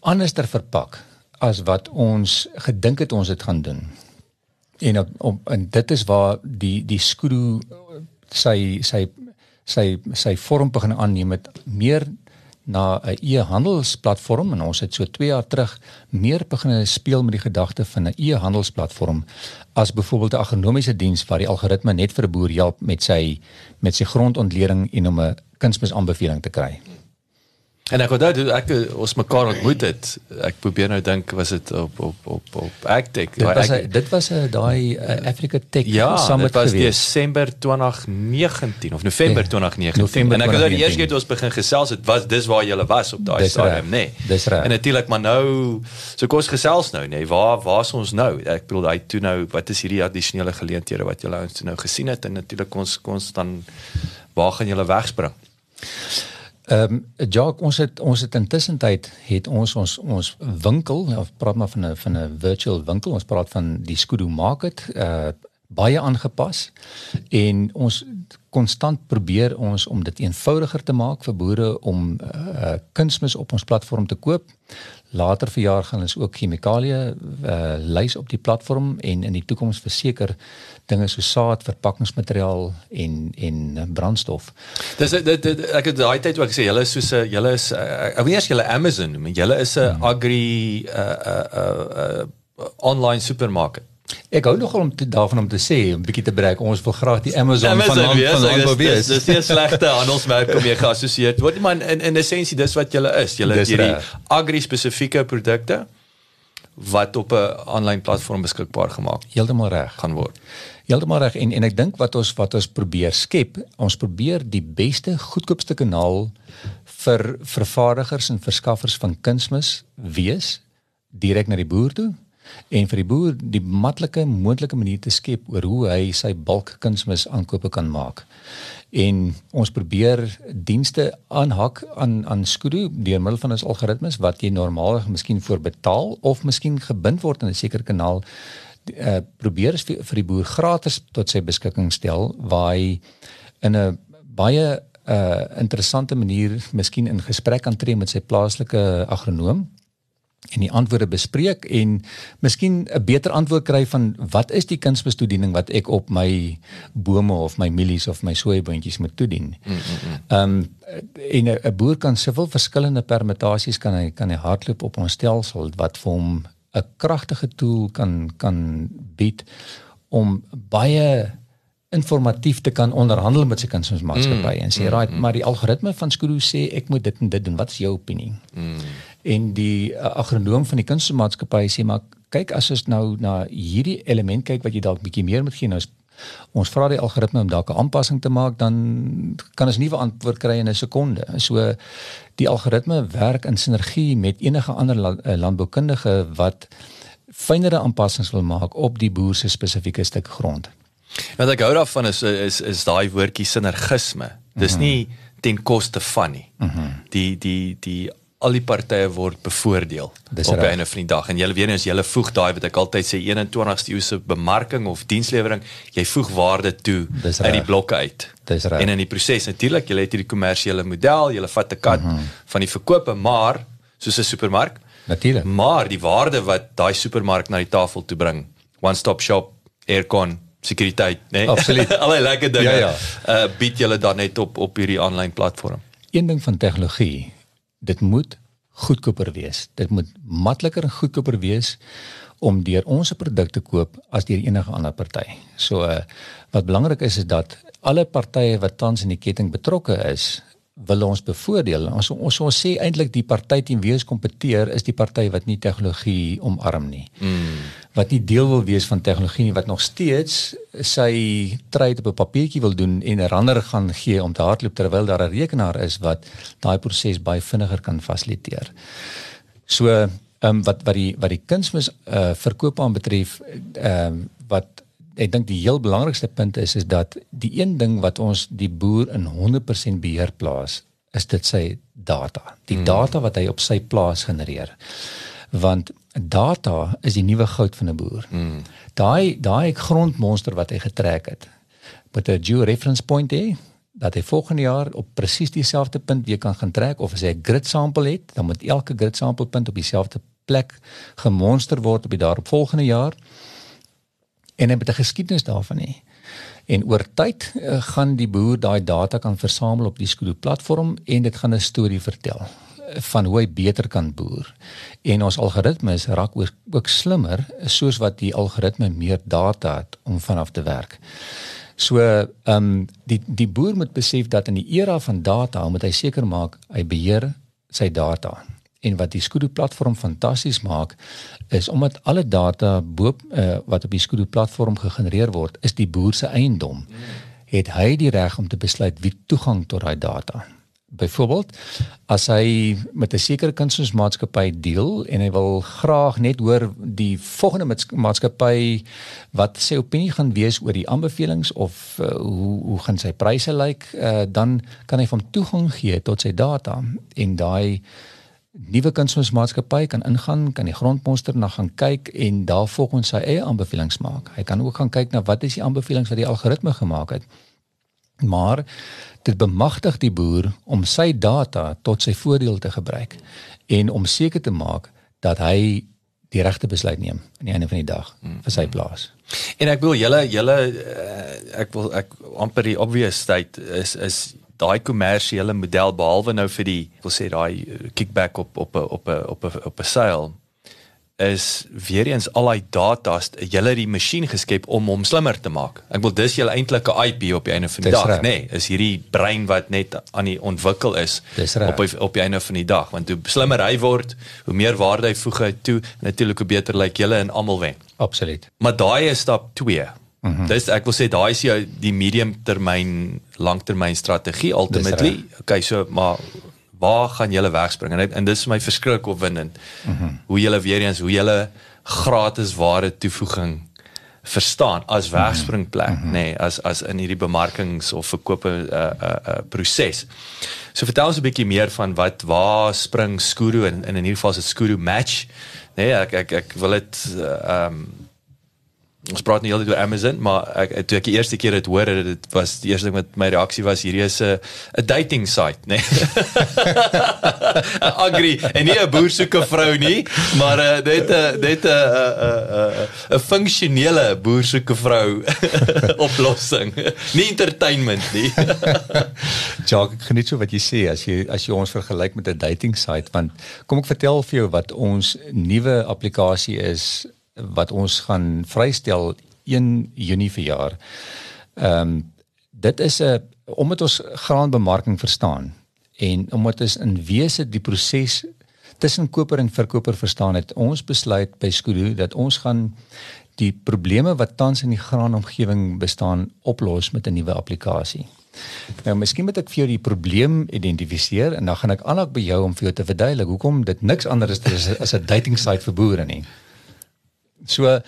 anderster verpak as wat ons gedink het ons het gaan doen en op, op en dit is waar die die skroe sy sy sy sy vorm begin aanneem met meer na 'n e-handelsplatform en ons het so 2 jaar terug meer begin speel met die gedagte van 'n e-handelsplatform as byvoorbeeld 'n agronomiese diens waar die algoritme net vir 'n boer help met sy met sy grondontleding en om 'n kunsmisaanbeveling te kry. En ek onthou ek ons mekaar ontmoet het. Ek probeer nou dink was dit op op op op Agtech. Dit was a, dit was 'n daai Africa Tech ja, Summit geweest. Ja, dit was Desember 2019 of November 2019. November en ek onthou die eerste keer toe ons begin gesels het was dis waar jy was op daai stadium, nê. Nee. Dis reg. En natuurlik maar nou so kos gesels nou, nê. Nee, waar waar's ons nou? Ek bedoel hy toe nou wat is hierdie addisionele geleenthede wat julle ons nou gesien het en natuurlik ons kons dan waar gaan julle wegspring? Ehm um, Jock ons het ons het intussen tyd het ons ons ons winkel of praat maar van 'n van 'n virtual winkel ons praat van die Skudu Market uh baie aangepas en ons konstant probeer ons om dit eenvoudiger te maak vir boere om uh kunsmis op ons platform te koop. Later verjaar gaan ons ook chemikalieë uh lys op die platform en in die toekoms verseker dinge so saad, verpakkingsmateriaal en en brandstof. Dis dit, dit ek het daai tyd ook gesê julle is soos 'n julle is ek weet nie as julle Amazon noem, julle is 'n hmm. agri uh uh uh online supermarket. Ek gou nogal om te, daarvan om te sê, 'n bietjie te breek, ons wil graag die Amazon, Amazon van wees, van landbou wees. Dis dis 'n slegte *laughs* handelsmerk om mee geassosieer word, maar in in essensie dis wat julle is. Julle het hierdie agri spesifieke produkte wat op 'n aanlyn platform beskikbaar gemaak. Heeltemal reg gaan word. Heeltemal reg en en ek dink wat ons wat ons probeer skep, ons probeer die beste goedkoopste kanaal vir vervaardigers en verskaffers van kunsmis wees direk na die boer toe en vir die boer die maklike moontlike manier te skep oor hoe hy sy bulk kunsmis aankope kan maak. En ons probeer dienste aanhak aan aan Skudu deur middel van ons algoritmes wat jy normaalweg miskien voor betaal of miskien gebind word in 'n sekere kanaal uh, probeer vir, vir die boer gratis tot sy beskikking stel waar hy in 'n baie uh interessante manier miskien in gesprek kan tree met sy plaaslike agronoom en die antwoorde bespreek en miskien 'n beter antwoord kry van wat is die kunsbestoediening wat ek op my bome of my mielies of my soeiboontjies moet toedien. Mm, mm, mm. Ehm mm, um, 'n boer kan soveel verskillende permutasies kan hy kan hy hardloop op ons stelsel wat vir hom 'n kragtige tool kan kan bied om baie informatief te kan onderhandel met sy kunsmaatskappy mm, en sê mm, right mm. maar die algoritme van Skudu sê ek moet dit en dit doen wat is jou opinie mm en die uh, agronoom van die kunstmaatskappy sê maar kyk as ons nou na hierdie element kyk wat jy dalk bietjie meer moet gee nou ons vra die algoritme om dalk 'n aanpassing te maak dan kan ons nuwe antwoord kry in 'n sekonde so die algoritme werk in sinergie met enige ander eh, landboukundige wat fynere aanpassings wil maak op die boer se spesifieke stuk grond wat ek hou daarvan is is is daai woordjie sinergisme dis -hmm. nie ten koste van nie mm -hmm. die die die al die partye word bevoordeel Dis op 'n einde van die dag. En weet nie as julle voeg daai wat ek altyd sê 21ste eeuse bemarking of dienslewering jy voeg waarde toe uit die blokke uit. Dis reg. En in die proses natuurlik jy het hierdie kommersiële model jy vat 'n kat mm -hmm. van die verkope maar soos 'n supermark natuurlik maar die waarde wat daai supermark na die tafel toe bring. One stop shop aircon sekuriteit nê nee? absoluut. *laughs* Al die lekker dinge ja, ja. Uh, bied julle dan net op op hierdie aanlyn platform. Een ding van tegnologie dit moet goedkoper wees. Dit moet makliker en goedkoper wees om deur ons produk te koop as deur enige ander party. So uh, wat belangrik is is dat alle partye wat tans in die ketting betrokke is, wil ons bevoordeel. Ons ons ons sê eintlik die party teen wie ons kompeteer is die party wat nie tegnologie omarm nie. Mm. Wat nie deel wil wees van tegnologie nie wat nog steeds sy trade op 'n papiertjie wil doen en 'n ander gaan gee om te hardloop terwyl daar 'n rekenaar is wat daai proses baie vinniger kan fasiliteer. So, ehm um, wat wat die wat die kunsmis uh, verkoop aan betref, ehm um, wat ek dink die heel belangrikste punt is is dat die een ding wat ons die boer in 100% beheer plaas is dit sy data. Die hmm. data wat hy op sy plaas genereer. Want data is die nuwe goud van 'n boer. Hmm. Daai daai grondmonster wat hy getrek het met 'n geo reference point hê dat hy volgende jaar op presies dieselfde punt weer kan gaan trek of as hy 'n grid sample het, dan moet elke grid sample punt op dieselfde plek gemonster word op die daaropvolgende jaar en hy het 'n geskiedenis daarvan hê. En oor tyd uh, gaan die boer daai data kan versamel op die Skudu platform en dit gaan 'n storie vertel van hoe hy beter kan boer. En ons algoritmes raak ook, slimmer soos wat die algoritme meer data het om vanaf te werk. So ehm um, die die boer moet besef dat in die era van data moet hy seker maak hy beheer sy data en wat die Skudu platform fantasties maak is omdat alle data bo uh, wat op die Skudu platform gegenereer word is die boer se eiendom het hy die reg om te besluit wie toegang tot daai data byvoorbeeld as hy met 'n sekere kunsmaatskappy deel en hy wil graag net hoor die volgende maatskappy wat sê opinie gaan wees oor die aanbevelings of uh, hoe hoe gaan sy pryse lyk uh, dan kan hy van toegang gee tot sy data en daai nuwe kunsmaatskappy kan ingaan, kan die grondmonster na gaan kyk en daar volgens sy eie aanbevelings maak. Hy kan ook gaan kyk na wat is die aanbevelings wat die algoritme gemaak het. Maar dit bemagtig die boer om sy data tot sy voordeel te gebruik en om seker te maak dat hy die regte besluit neem aan die einde van die dag vir sy plaas. En ek wil julle julle eh, ek wil ek amper die obvious state is is daai kommersiële model behalwe nou vir die wil sê daai eh, kickback op op op op op op 'n sale is weer eens al daai data's julle die masjien geskep om hom slimmer te maak. Ek wil dis julle eintlike IP op die einde van die dis dag, nê, nee, is hierdie brein wat net aan die ontwikkel is op die, op die einde van die dag, want hoe slimmer hy word, hoe meer waarde hy voeg hy toe, natuurlik hoe beter lyk like julle en almal wen. Absoluut. Maar daai is stap 2. Mm -hmm. Dis ek wil sê daai is jou die medium termyn langtermyn strategie ultimately. Okay, so maar waar gaan julle wegspring? En, en dis vir my verskriklik opwindend. Mm -hmm. Hoe julle weer eens hoe julle gratis ware toevoeging verstaan as mhm. wegspringplek, mm -hmm. nê, nee, as as in hierdie bemarkings of verkope 'n uh, 'n uh, uh, proses. So vertel ons 'n bietjie meer van wat waar spring Skuru in in in hierdie geval is dit Skuru match. Nee, ek ek ek wil dit uh, ehm um, ons praat nie heeltyd oor Amazon, maar ek toe ek die eerste keer dit hoor, dit was die eerste ding wat my reaksie was, hierdie is 'n 'n dating site, né? Nee. *laughs* Agri, en nie 'n boer soek 'n vrou nie, maar uh, dit 'n dit 'n 'n 'n funksionele boer soek 'n vrou *laughs* oplossing. nie entertainment nie. *laughs* Jacques, ek geniet so wat jy sê as jy as jy ons vergelyk met 'n dating site, want kom ek vertel vir jou wat ons nuwe toepassing is wat ons gaan vrystel 1 Junie verjaar. Ehm um, dit is 'n omdat ons graanbemarking verstaan en omdat ons in wese die proses tussen koper en verkoper verstaan het, ons besluit by Skudu dat ons gaan die probleme wat tans in die graanomgewing bestaan oplos met 'n nuwe toepassing. Nou miskien moet ek vir jou die probleem identifiseer en dan gaan ek aanhou by jou om vir jou te verduidelik hoekom dit niks anders is as 'n dating site vir boere nie. So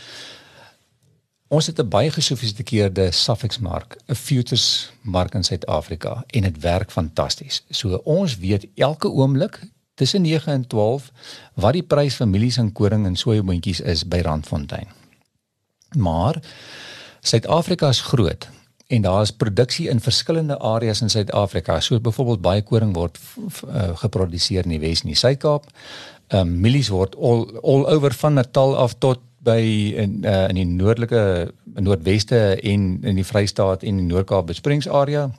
ons het 'n baie gesofistikeerde Safex mark, 'n futures mark in Suid-Afrika en dit werk fantasties. So ons weet elke oomblik tussen 9 en 12 wat die prys van mielies en koring en sojaboontjies is by Randfontein. Maar Suid-Afrika is groot en daar is produksie in verskillende areas in Suid-Afrika. So byvoorbeeld baie koring word uh, geproduseer in die Wes en die Suid-Kaap. Ehm um, mielies word all all over van Natal af tot by in uh, in die noordelike noordweste en in die Vrystaat en die Noord-Kaap besproeiingsarea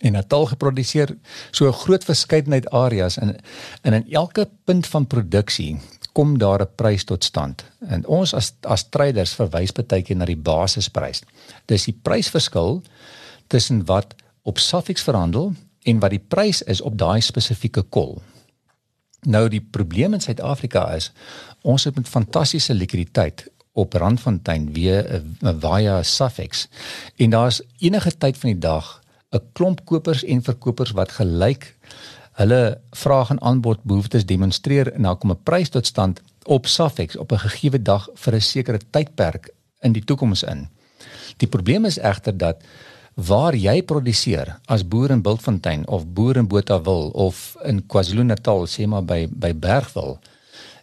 en Natal geproduseer so 'n groot verskeidenheid areas en en in elke punt van produksie kom daar 'n prys tot stand. En ons as as traders verwys baie keer na die basisprys. Dis die prysverskil tussen wat op Safex verhandel en wat die prys is op daai spesifieke kol. Nou die probleem in Suid-Afrika is ons het met fantastiese likwiditeit op Randfontein weer 'n via Safex en daar's enige tyd van die dag 'n klomp kopers en verkopers wat gelyk hulle vraag en aanbod behoeftes demonstreer en dan kom 'n prys tot stand op Safex op 'n gegeewe dag vir 'n sekere tydperk in die toekoms in. Die probleem is egter dat waar jy produseer as boer in Bultfontein of boer in Botawil of in KwaZulu-Natal sê maar by by Bergwil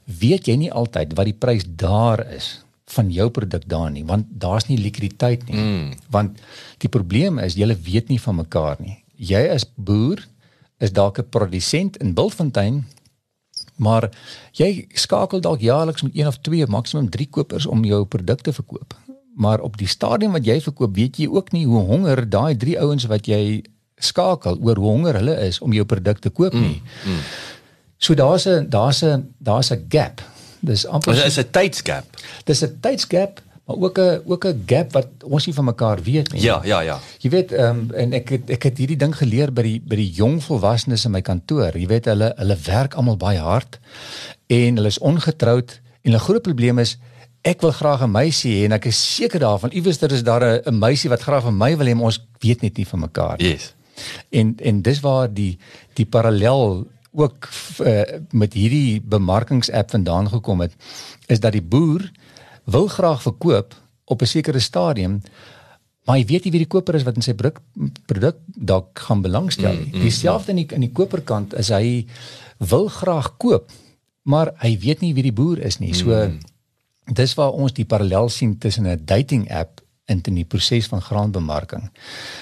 weet jy nie altyd wat die prys daar is van jou produk daar nie want daar's nie likwiditeit nie. Mm. want die probleem is jy weet nie van mekaar nie. Jy as boer is dalk 'n produsent in Bultfontein maar jy skakel dalk jaarliks met een of twee maksimum 3 kopers om jou produkte verkoop maar op die stadium wat jy verkoop weet jy ook nie hoe honger daai drie ouens wat jy skakel oor hoe honger hulle is om jou produkte koop nie mm. Mm. so daar's 'n daar's 'n daar's 'n gap Dis amper Dit is 'n tydsgap. Dis 'n tydsgap, maar ook 'n ook 'n gap wat ons nie van mekaar weet nie. Ja, ja, ja. Jy weet, ehm um, en ek het ek het hierdie ding geleer by die by die jong volwassenes in my kantoor. Jy weet hulle hulle werk almal baie hard en hulle is ongetroud en 'n groot probleem is ek wil graag 'n meisie hê en ek is seker daarvan iewers daar is daar 'n meisie wat graag van my wil hê, maar ons weet net nie van mekaar nie. Yes. En en dis waar die die parallel ook uh, met hierdie bemarkingsapp vandaan gekom het is dat die boer wil graag verkoop op 'n sekere stadium maar hy weet nie wie die koper is wat in sy produk produk dalk gaan belangstel nie. Mm, mm, Dieselfde in die in die koperkant is hy wil graag koop maar hy weet nie wie die boer is nie. So mm. Dis waar ons die parallel sien tussen 'n dating app en in die proses van graanbemarking.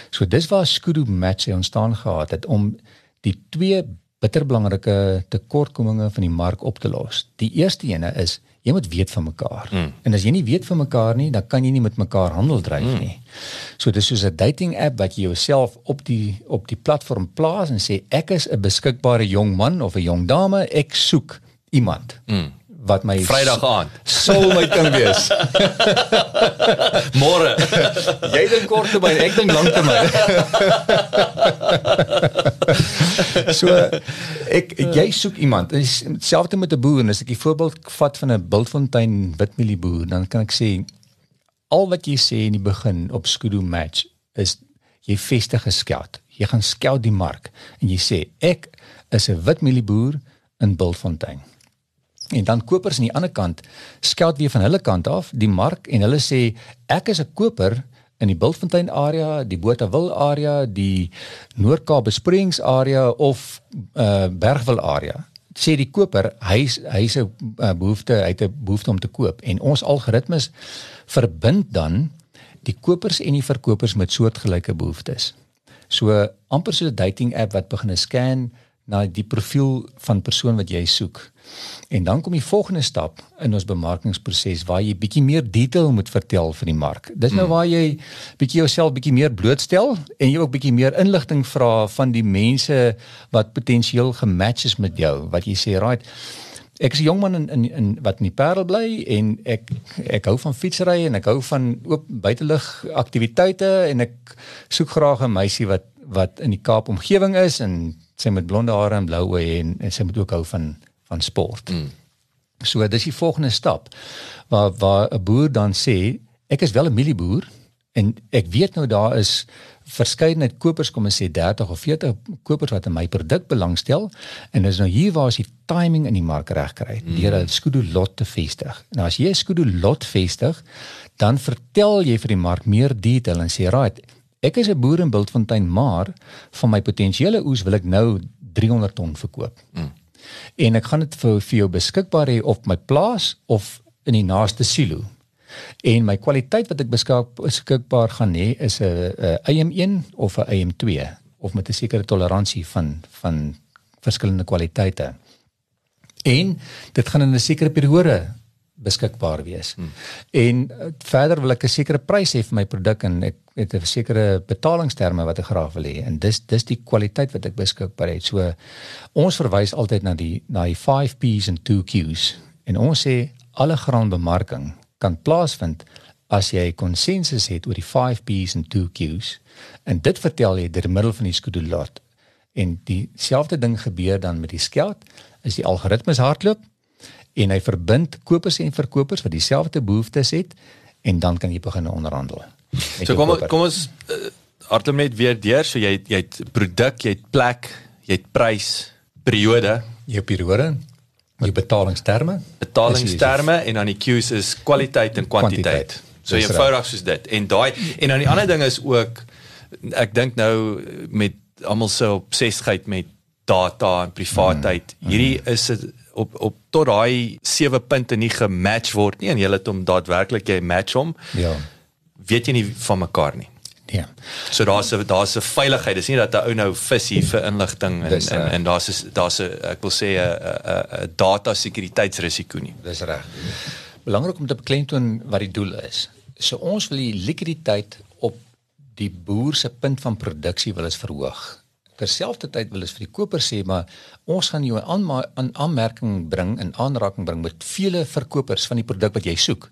So dis waar Skudu Match ontstaan gehad het om die twee bitterbelangrike tekortkominge van die mark op te los. Die eerste ene is jy moet weet van mekaar. Mm. En as jy nie weet van mekaar nie, dan kan jy nie met mekaar handel dryf mm. nie. So dis soos 'n dating app wat jy jouself op die op die platform plaas en sê ek is 'n beskikbare jong man of 'n jong dame, ek soek iemand. Mm wat my Vrydag aand sou my kan wees. *laughs* Môre. Jy dink kort te my, ek dink lank te my. *laughs* so ek jy soek iemand. Dieselfde met 'n boer, as ek 'n voorbeeld vat van 'n Bultfontein witmielieboer, dan kan ek sê al wat jy sê in die begin op Skudu Match is jy vestig geskeld. Jy gaan skeld die mark en jy sê ek is 'n witmielieboer in Bultfontein. En dan kopers aan die ander kant skeld weer van hulle kant af die mark en hulle sê ek is 'n koper in die Bultfontein area, die Botawil area, die Noord-Kaap besproeiings area of uh Bergwil area. Sê die koper, hy hy se uh, behoefte, hy het 'n behoefte om te koop en ons algoritmes verbind dan die kopers en die verkopers met soortgelyke behoeftes. So amper so 'n dating app wat begin scan na die profiel van persoon wat jy soek. En dan kom die volgende stap in ons bemarkingsproses waar jy bietjie meer detail moet vertel van die mark. Dis nou hmm. waar jy bietjie jouself bietjie meer blootstel en jy ook bietjie meer inligting vra van die mense wat potensieel gematch is met jou. Wat jy sê, right, ek is 'n jong man in in in wat in die Parel bly en ek ek hou van fietsry en ek hou van oop buitelug aktiwiteite en ek soek graag 'n meisie wat wat in die Kaap omgewing is en sy met blonde hare en blou oë en, en sy moet ook hou van van sport. Mm. So dis die volgende stap waar waar 'n boer dan sê ek is wel 'n mielieboer en ek weet nou daar is verskeidenheid kopers kom ons sê 30 of 40 kopers wat in my produk belangstel en dis nou hier waar as die timing in die mark reg kry mm. deur 'n skudu lot te vestig. Nou as jy 'n skudu lot vestig, dan vertel jy vir die mark meer detail en sê right, Ek is 'n boer in Bultfontein, maar van my potensiële oes wil ek nou 300 ton verkoop. Mm. En ek gaan dit vir vir jou beskikbaar hê op my plaas of in die naaste silo. En my kwaliteit wat ek beskikbaar gaan hê is 'n AM1 of 'n AM2 of met 'n sekere toleransie van van verskillende kwaliteite. En dit gaan in 'n sekere periode beskikbaar wees. Hmm. En uh, verder wil ek 'n sekere prys hê vir my produk en ek met 'n sekere betalingsterme wat ek graag wil hê en dis dis die kwaliteit wat ek beskikbaar het. So ons verwys altyd na die na die 5 P's en 2 Q's en ons sê alle graanbemarking kan plaasvind as jy konsensus het oor die 5 P's en 2 Q's en dit vertel jy deur middel van die skedulot en dieselfde ding gebeur dan met die skeld is die algoritmes hardloop en hy verbind kopers en verkopers wat dieselfde behoeftes het en dan kan jy begin onderhandel. So kom koper. kom ons uh, hardloop net weer deur so jy jy het produk, jy het plek, jy het prys, periode, jy periode, jy betalingsterme, betalingsterme en dan die Q's is kwaliteit en kwantiteit. So jy eenvoudig soos dit. En daai en dan die ander ding is ook ek dink nou met almal se obsessigheid met data en privaatheid. Mm, mm. Hierdie is 'n op op tot daai sewe punte nie gematch word nie en jy het hom daadwerklik jy match hom. Ja. Weet jy nie van mekaar nie. Ja. So daar's 'n daar's 'n veiligheid. Dis nie dat 'n ou nou visie vir inligting en Dis, en en daar's daar's 'n ek wil sê 'n 'n 'n data sekuriteitsrisiko nie. Dis reg. Belangrik om te beklemtoon wat die doel is. So ons wil die likwiditeit op die boer se punt van produksie wil is verhoog terselfdertyd wil ons vir die koper sê maar ons gaan jou aan aan aanmerking bring en aanraking bring met vele verkopers van die produk wat jy soek.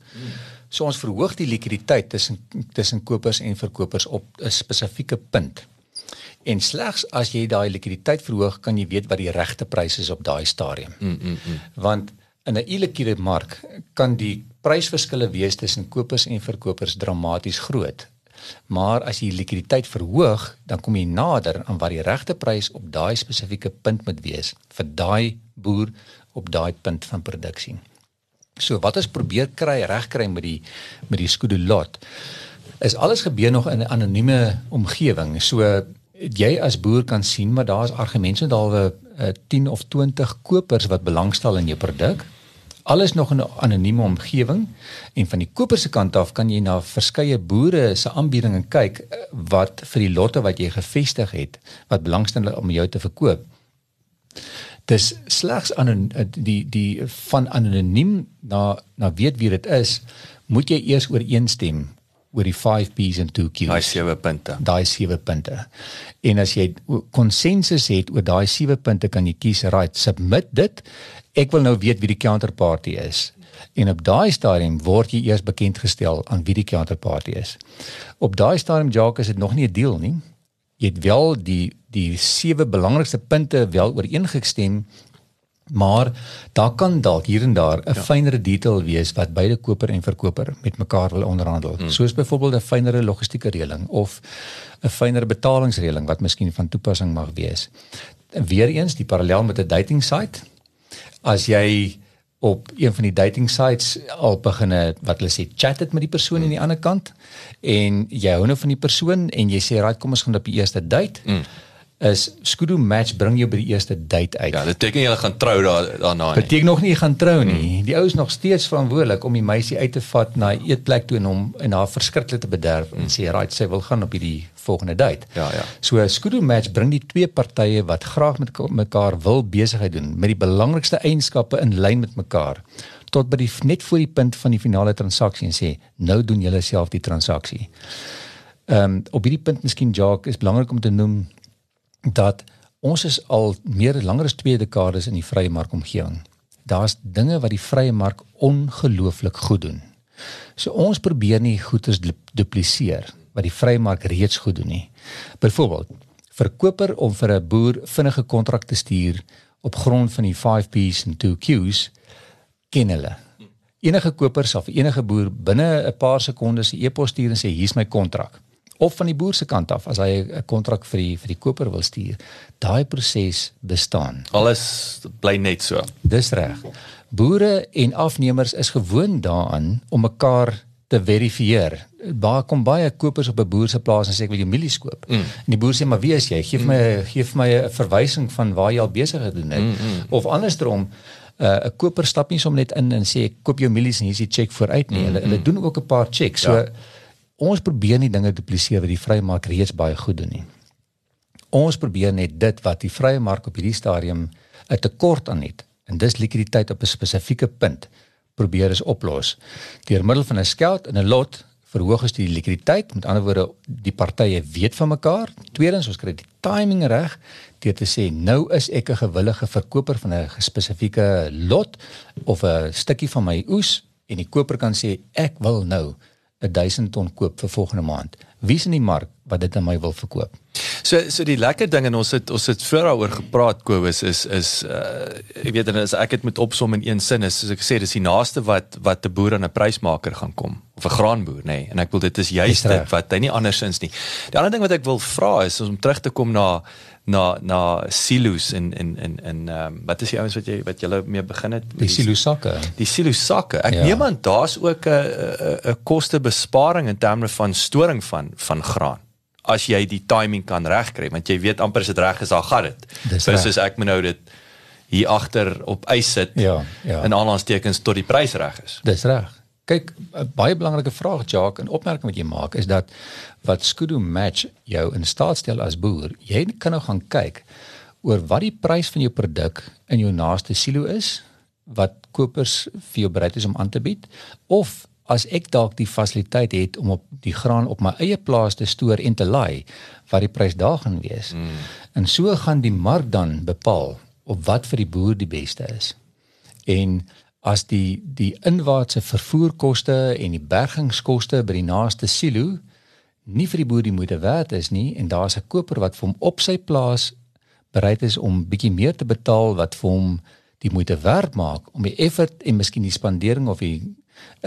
So ons verhoog die likwiditeit tussen tussen kopers en verkopers op 'n spesifieke punt. En slegs as jy daai likwiditeit verhoog, kan jy weet wat die regte pryse is op daai stadium. Mm, mm, mm. Want in 'n illiquide mark kan die prysverskille wees tussen kopers en verkopers dramaties groot Maar as jy likwiditeit verhoog, dan kom jy nader aan wat die regte prys op daai spesifieke punt moet wees vir daai boer op daai punt van produksie. So wat ons probeer kry regkry met die met die skudulot is alles gebeur nog in 'n anonieme omgewing. So jy as boer kan sien maar daar's argumente dalwe 10 of 20 kopers wat belangstel in jou produk alles nog in 'n anonieme omgewing en van die koper se kant af kan jy na verskeie boere se aanbiedinge kyk eh, wat vir die lotte wat jy gevestig het wat belangstel om jou te verkoop. Dis slegs aan die die van anoniem na na weet wie dit is, moet jy eers ooreenstem oor die 5 P's en 2 Q's. Daai sewe punte. Daai sewe punte. En as jy konsensus het oor daai sewe punte kan jy kies right submit dit ek wil nou weet wie die counterparty is. En op daai stadium word jy eers bekend gestel aan wie die counterparty is. Op daai stadium Jacques is dit nog nie 'n deal nie. Jy het wel die die sewe belangrikste punte wel ooreengestem, maar daar kan dalk hier en daar 'n ja. fynere detail wees wat beide koper en verkoper met mekaar wil onderhandel. Hmm. Soos byvoorbeeld 'n fynere logistieke reëling of 'n fynere betalingsreëling wat miskien van toepassing mag wees. En weer eens die parallel met 'n dating site as jy op een van die dating sites al begin wat hulle sê chat het met die persoon aan die ander kant en jy hou nou van die persoon en jy sê right kom ons gaan op die eerste date. Mm is Skudu match bring jou by die eerste date uit. Ja, dit beteken jy gaan trou daar daarna nie. Beteken nog nie jy gaan trou nie. Hmm. Die ou is nog steeds verantwoordelik om die meisie uit te vat na 'n eetplek toe en hom en haar verskriklik te bederf hmm. en sê right sy wil gaan op hierdie volgende date. Ja, ja. So Skudu match bring die twee partye wat graag met mekaar wil besigheid doen met die belangrikste eienskappe in lyn met mekaar tot by die net voor die punt van die finale transaksie en sê nou doen julle self die transaksie. Ehm um, op hierdie punt miskien Jacques is belangrik om te noem dat ons is al meer langer as 2 dekades in die vrye markomgewing. Daar's dinge wat die vrye mark ongelooflik goed doen. So ons probeer nie goeders dupliseer wat die vrye mark reeds goed doen nie. Byvoorbeeld, verkoper om vir 'n boer vinnige kontrak te stuur op grond van die 5 P's en 2 Q's ken hulle. Enige koper sal vir enige boer binne 'n paar sekondes 'n e-pos stuur en sê hier's my kontrak of van die boer se kant af as hy 'n kontrak vir die vir die koper wil stuur. Daai proses bestaan. Alles bly net so. Dis reg. Boere en afnemers is gewoond daaraan om mekaar te verifieer. Daar kom baie kopers op 'n boer se plaas en sê ek wil jou mielies koop. Mm. En die boer sê maar wie is jy? Geef mm. my gee vir my 'n verwysing van waar jy al besig gedoen het. Mm, mm. Of andersom uh, 'n uh, koper stap nie sommer net in en sê ek koop jou mielies en hier is die cheque vooruit nie. Mm, hulle hulle mm. doen ook 'n paar checks. So ja ons probeer nie dinge dupliseer wat die vrye mark reeds baie goed doen nie. Ons probeer net dit wat die vrye mark op hierdie stadium 'n tekort aan het en dis likwiditeit op 'n spesifieke punt probeer is oplos deur middel van 'n skeld en 'n lot verhoog ons die likwiditeit. Met ander woorde, die partye weet van mekaar. Tweedens, ons kry die timing reg deur te sê nou is ek 'n gewillige verkoper van 'n spesifieke lot of 'n stukkie van my oes en die koper kan sê ek wil nou 1000 ton koop vir volgende maand. Wie's in die mark wat dit aan my wil verkoop? So so die lekker ding en ons het ons het voor daaroor gepraat Kobus is is uh ek weet en as ek dit moet opsom in een sin is soos ek sê dis die naaste wat wat 'n boer aan 'n prysmaker gaan kom of 'n graanboer nê nee. en ek wil dit is juist dit wat hy nie andersins nie. Die ander ding wat ek wil vra is om terug te kom na na na silos en en en en ehm um, wat is die ouens wat jy wat julle mee begin het? Die silo sakke. Die silo sakke. Ek ja. neem aan daar's ook 'n 'n kostebesparing in terme van storing van van graan. As jy die timing kan regkry want jy weet amper as dit reg is dan gaan dit. Versus ek moet nou dit hier agter op ys sit ja ja. en aanhalingstekens tot die prys reg is. Dis reg kyk 'n baie belangrike vraag Jacques en opmerking wat jy maak is dat wat Skudu match jou in staat stel as boer jy kan nou gaan kyk oor wat die prys van jou produk in jou naaste silo is wat kopers vir jou bereid is om aan te bied of as ek dalk die fasiliteit het om op die graan op my eie plaas te stoor en te laai wat die prys daar gaan wees. Mm. En so gaan die mark dan bepaal op wat vir die boer die beste is. En as die die inwaartse vervoerkoste en die bergingskoste by die naaste silo nie vir die boer die moeite werd is nie en daar's 'n koper wat vir hom op sy plaas bereid is om bietjie meer te betaal wat vir hom die moeite werd maak om die effort en miskien die spandering of die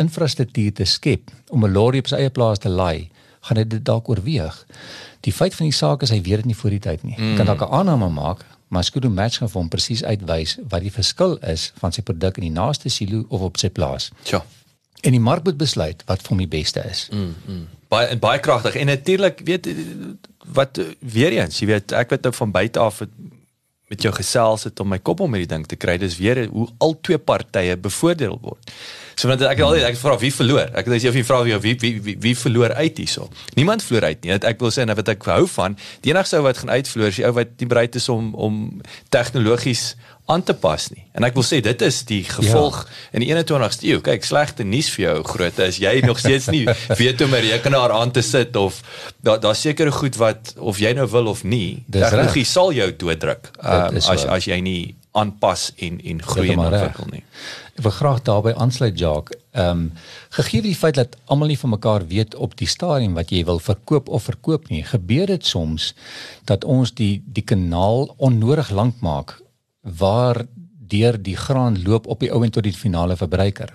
infrastruktuur te skep om 'n lorry op sy eie plaas te laai, gaan hy dit dalk oorweeg. Die feit van die saak is hy weet dit nie voor die tyd nie. Mm. Kan dalk 'n aanname maak, maar Skudu Match gaan vir hom presies uitwys wat die verskil is van sy produk in die naaste silo of op sy plaas. Ja. En die mark moet besluit wat vir hom die beste is. Mm. mm. Baie baie kragtig en natuurlik weet wat weer eens, jy weet ek weet nou van buite af met jou gesels het om my kop om hierdie ding te kry. Dis weer hoe al twee partye bevoordeel word. So want ek altyd ek vra wie verloor. Ek het as jy vra wie wie wie wie, verloor uit hierso. Niemand verloor uit nie. Ek wil sê en wat ek hou van, die enigste ou wat gaan uitverloor is die ou wat nie bereid is om om tegnologies aan te pas nie. En ek wil sê dit is die gevolg ja. in die 21ste eeu. Kyk, slegte nuus vir jou groot is jy nog steeds nie *laughs* weet hoe om 'n rekenaar aan te sit of daar daar's sekere goed wat of jy nou wil of nie, tegnologie sal jou dooddruk um, as waar. as jy nie aanpas en en groei en ontwikkel nie. Ek wil graag daarbey aansluit Jacques. Ehm um, gegee die feit dat almal nie van mekaar weet op die stadium wat jy wil verkoop of verkoop nie, gebeur dit soms dat ons die die kanaal onnodig lank maak waar deur die graan loop op die ou en tot die finale verbruiker.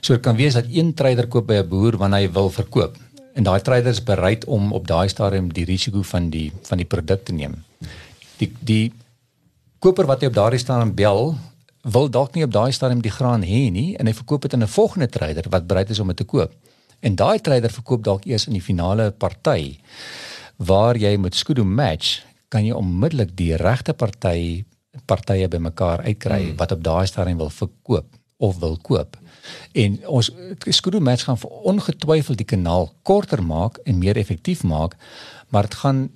So dit kan wees dat een trader koop by 'n boer wanneer hy wil verkoop en daai trader is bereid om op daai stadium die risiko van die van die produk te neem. Die die koper wat hy op daardie stadium bel wil dalk nie op daai stadium die graan hê nie en hy verkoop dit aan 'n volgende trader wat bereid is om dit te koop. En daai trader verkoop dalk eers in die finale party waar jy met skudu match kan jy onmiddellik die regte party partye bymekaar uitkry mm. wat op daai stadium wil verkoop of wil koop. En ons Skudu Match gaan ongetwyfeld die kanaal korter maak en meer effektief maak, maar dit gaan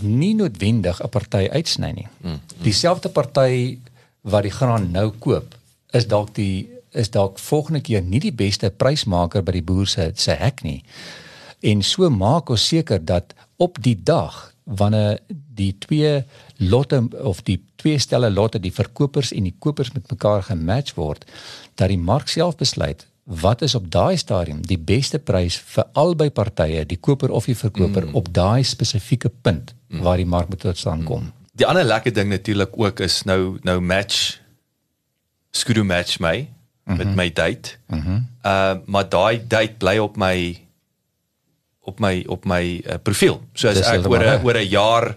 nie noodwendig 'n party uitsny nie. Mm. Mm. Dieselfde party wat die graan nou koop, is dalk die is dalk volgende keer nie die beste prysmaker by die boer se se hek nie. En so maak ons seker dat op die dag wanneer die twee lotte of die twee stelle lotte die verkopers en die kopers met mekaar gematch word dat die mark self besluit wat is op daai stadium die beste prys vir albei partye die koper of die verkoper mm. op daai spesifieke punt mm. waar die mark moet tot stand kom. Mm. Die ander lekker ding natuurlik ook is nou nou match skudu match my mm -hmm. met my date. Mhm. Mm uh maar daai date bly op my op my op my uh, profiel. So as ek oor 'n oor 'n jaar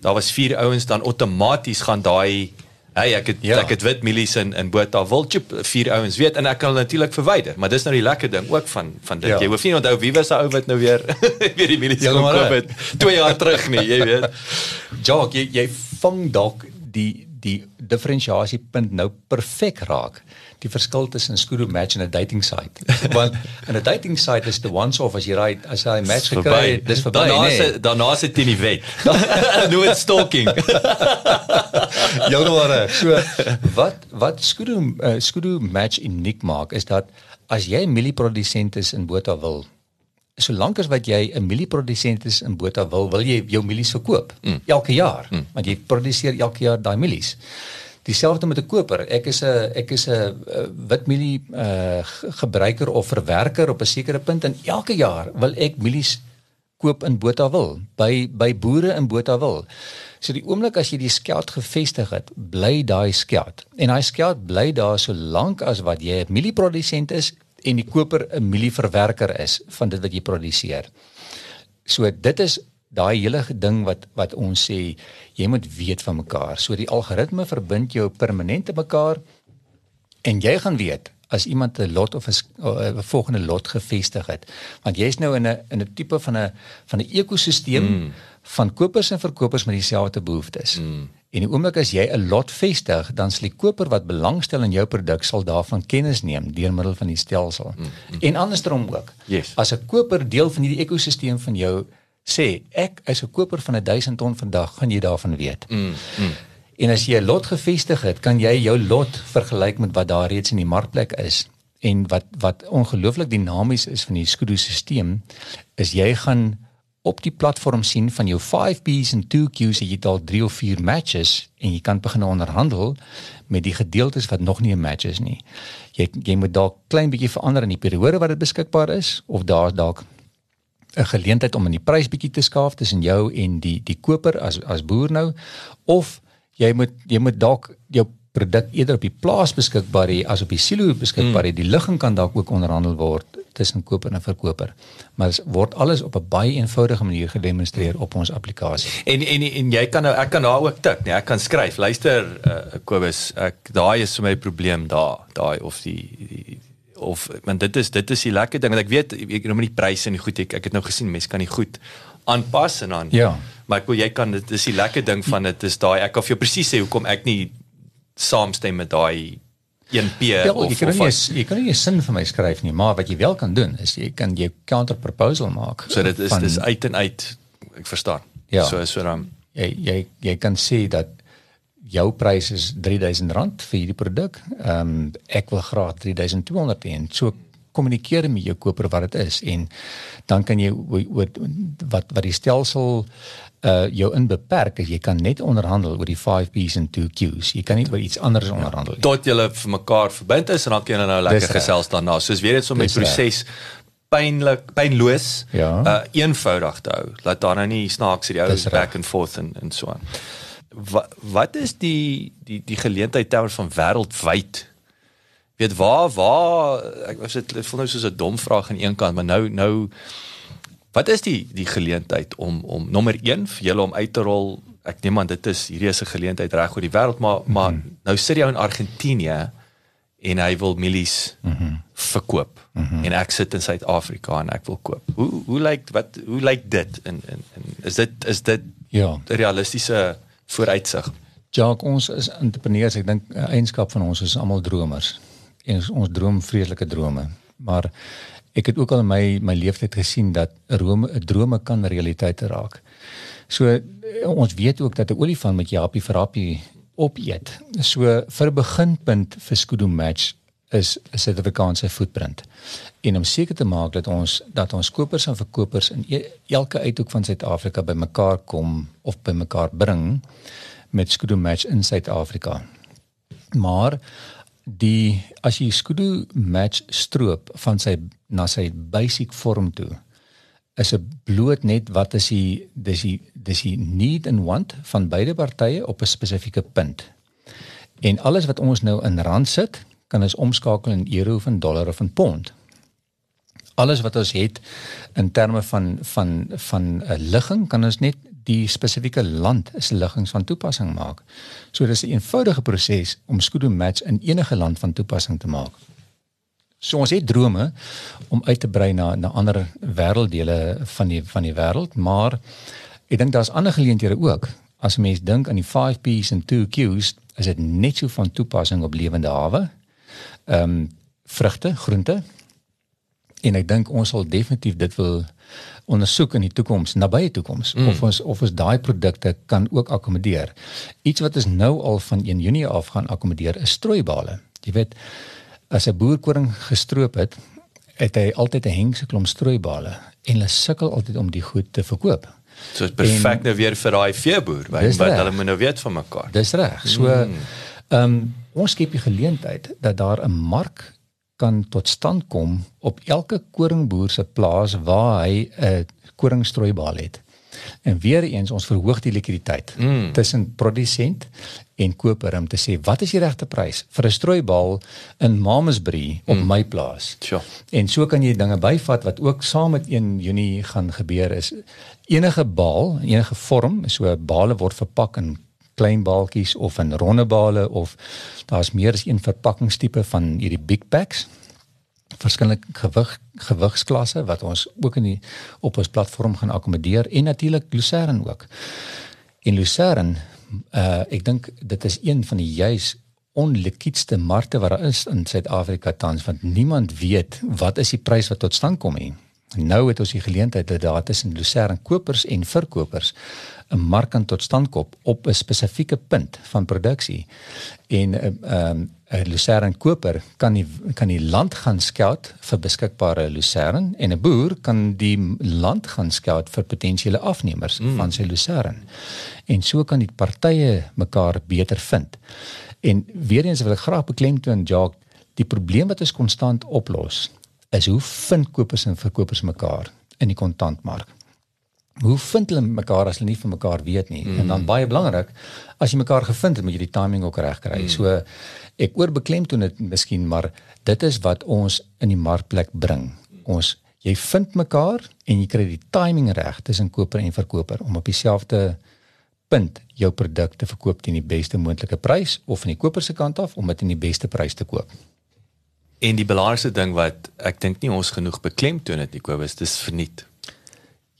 daar was vier ouens dan outomaties gaan daai hey ek het ja. ek het wit milies in in Botha Wilchip vier ouens weet en ek kan natuurlik verwyder, maar dis nou die lekker ding ook van van dit. Ja. Jy hoef nie onthou wie was daai ou wat nou weer *laughs* weer die milies gekoop het 2 jaar terug nie, jy weet. *laughs* Jock, jy jy vang dalk die die diferensiasiepunt nou perfek raak die verskil tussen 'n Skudu match en 'n dating site. *laughs* Want 'n dating site is the once off as jy raai as jy 'n match gekry het, dis verby. Daarna nee. se daarna se dit nie wet. *laughs* *laughs* nou het stalking. Jongere, so wat wat Skudu uh, Skudu match uniek maak is dat as jy 'n mielieprodusent is in Botha wil solank as wat jy 'n mielieprodusent is in Botawil, wil jy jou mielies verkoop mm. elke jaar, mm. want jy produseer elke jaar daai mielies. Dieselfde met 'n koper. Ek is 'n ek is 'n wit mielie uh gebruiker of verwerker op 'n sekere punt en elke jaar wil ek mielies koop in Botawil by by boere in Botawil. So die oomblik as jy die skeld gevestig het, bly daai skeld. En daai skeld bly daar so lank as wat jy 'n mielieprodusent is en die koper 'n mielieverwerker is van dit wat jy produseer. So dit is daai hele ding wat wat ons sê jy moet weet van mekaar. So die algoritme verbind jou permanent te mekaar en jy gaan weet as iemand 'n lot of 'n volgende lot gevestig het. Want jy's nou in 'n in 'n tipe van 'n van 'n ekosisteem mm. van kopers en verkopers met dieselfde behoeftes. Mm. En die oomblik as jy 'n lot vestig, dan sal die koper wat belangstel in jou produk sal daarvan kennis neem deur middel van die stelsel. Mm, mm. En andersom ook. Yes. As 'n koper deel van hierdie ekosisteem van jou sê, ek is 'n koper van 1000 ton vandag, gaan jy daarvan weet. Mm, mm. En as jy 'n lot gevestig het, kan jy jou lot vergelyk met wat daar reeds in die markplek is en wat wat ongelooflik dinamies is van die Skudu stelsel is jy gaan op die platform sien van jou 5Bs en 2Qs het jy al 3 of 4 matches en jy kan begin onderhandel met die gedeeltes wat nog nie 'n match is nie. Jy jy moet dalk klein bietjie verander in die periode wat dit beskikbaar is of daar dalk 'n geleentheid om in die prys bietjie te skaaf tussen jou en die die koper as as boer nou of jy moet jy moet dalk jou produk eerder op die plaas beskikbaar hê as op die silo beskikbaar hê. Mm. Die ligging kan dalk ook onderhandel word tussen koper en verkoper. Maar dit word alles op 'n baie eenvoudige manier gedemonstreer op ons applikasie. En en en jy kan nou ek kan daar ook tik, nee, ek kan skryf. Luister uh, Kobus, ek daai is vir my probleem daar, daai of die, die of want dit is dit is die lekker ding want ek weet ek nou met die pryse en die goed ek, ek het nou gesien mense kan nie goed aanpas en dan ja maar ek wil jy kan dit is die lekker ding van dit is daai ek kan vir jou presies sê hoekom ek nie saamstem met daai 1P ja, of jy kan nie jy kan nie 'n sin vir my skryf nie, maar wat jy wel kan doen is jy kan jou counter proposal maak. So dit is van, dis uit en uit ek verstaan. Ja, so so dan jy jy jy kan sê dat jou prys is R3000 vir hierdie produk. Ehm um, ek wil graag 3200 hê. So kommunikeer met jou koper wat dit is en dan kan jy wat wat wat die stelsel uh jou in beperk as jy kan net onderhandel oor die 5Bs en 2Qs. Jy kan nie oor iets anders ja, onderhandel nie. Tot jy vir mekaar verbind is en dan kan jy nou lekker Dis gesels daarna. Soos weet dit so met proses pynlik pynloos ja. uh eenvoudig te hou. Laat daar nou nie snaaks hierdie ou back and forth en en so aan. Wat wat is die die die geleentheid terwyl van wêreldwyd weet waar waar ek was dit voel nou soos 'n dom vraag aan een kant maar nou nou Wat is die die geleentheid om om nommer 1 vir julle om uit te rol? Ek neem aan dit is hierdie is 'n geleentheid reg oor die wêreld, maar mm -hmm. maar nou sit jy in Argentinië en hy wil mielies mm -hmm. verkoop. Mm -hmm. En ek sit in Suid-Afrika en ek wil koop. Hoe hoe lyk wat hoe lyk dit in in in is dit is dit ja, 'n realistiese vooruitsig? Ja, ons is entrepreneurs. Ek dink 'n eienskap van ons is almal dromers. Ons, ons droom vreeslike drome. Maar ek het ook al in my my lewenstyd gesien dat drome drome kan realiteit raak. So ons weet ook dat 'n olifant met Japie vir Rappie opeet. So vir 'n beginpunt vir Skudu Match is 'n Suid-Afrikaanse footprint. En om seker te maak dat ons dat ons kopers en verkopers in e, elke uithoek van Suid-Afrika bymekaar kom of bymekaar bring met Skudu Match in Suid-Afrika. Maar die as jy skudu match stroop van sy na sy basic vorm toe is 'n bloot net wat is die dis die dis die need and want van beide partye op 'n spesifieke punt. En alles wat ons nou in rand sit, kan ons omskakel in euro of in dollar of in pond. Alles wat ons het in terme van van van 'n ligging kan ons net die spesifieke land se liggings van toepassing maak. So dis 'n eenvoudige proses om Skudu Match in enige land van toepassing te maak. So ons het drome om uit te brei na na ander wêrelddele van die van die wêreld, maar ek dink daar's ander geleenthede ook. As 'n mens dink aan die 5P's en 2Q's, is dit net so van toepassing op lewende hawe. Ehm um, vrugte, groente. En ek dink ons sal definitief dit wil ondersoek in die toekoms, nabye toekoms mm. of ons of ons daai produkte kan ook akkommodeer. Iets wat ons nou al van 1 Junie af gaan akkommodeer is strooibale. Jy weet as 'n boer koring gestroop het het hy altyd 'n hengse klomp strooibale en hulle sukkel altyd om die goed te verkoop. So dit perfek nou weer vir daai veeboer, want hulle moet nou weet van mekaar. Dis reg. So ehm mm. um, ons skep die geleentheid dat daar 'n mark kan tot stand kom op elke koringboer se plaas waar hy 'n koringstrooibaal het. En weer eens ons verhoog die likwiditeit mm. tussen produsent en koper om te sê wat is die regte prys vir 'n strooibal in Mamasbury op mm. my plaas. Sure. En so kan jy dinge byvat wat ook saam met 1 Junie gaan gebeur is enige baal, enige vorm, so bale word verpak in klein baaltjies of in ronde bale of daar's meer as een verpakkingstipe van hierdie big packs verskillende gewig gewigsklasse wat ons ook in die op ons platform gaan akkommodeer en natuurlik Lucerne ook. En Lucerne uh ek dink dit is een van die juis onlikwidste markte wat daar is in Suid-Afrika tans want niemand weet wat is die prys wat tot stand kom nie. Nou het ons die geleentheid dat daar tussen Lucerne kopers en verkopers 'n mark kan tot stand kom op 'n spesifieke punt van produksie. En ehm uh, um, 'n lucerne koper kan die kan die land gaan scout vir beskikbare lucerne en 'n boer kan die land gaan scout vir potensiële afnemers mm. van sy lucerne. En so kan die partye mekaar beter vind. En weer eens wil ek graag beklemtoon Jacques, die probleem wat ons konstant oplos is hoe vind kopers en verkopers mekaar in die kontantmark. Hoe vind hulle mekaar as hulle nie van mekaar weet nie? Mm. En dan baie belangrik, as jy mekaar gevind het, moet jy die timing ook reg kry. Mm. So ek oorbeklemtoon dit miskien, maar dit is wat ons in die markplek bring. Ons jy vind mekaar en jy kry die timing reg tussen koper en verkoper om op dieselfde punt jou produk te verkoop teen die beste moontlike prys of van die koper se kant af om dit teen die beste prys te koop. En die belangrikste ding wat ek dink nie ons genoeg beklemtoon het nie, Kobus, dis verniet.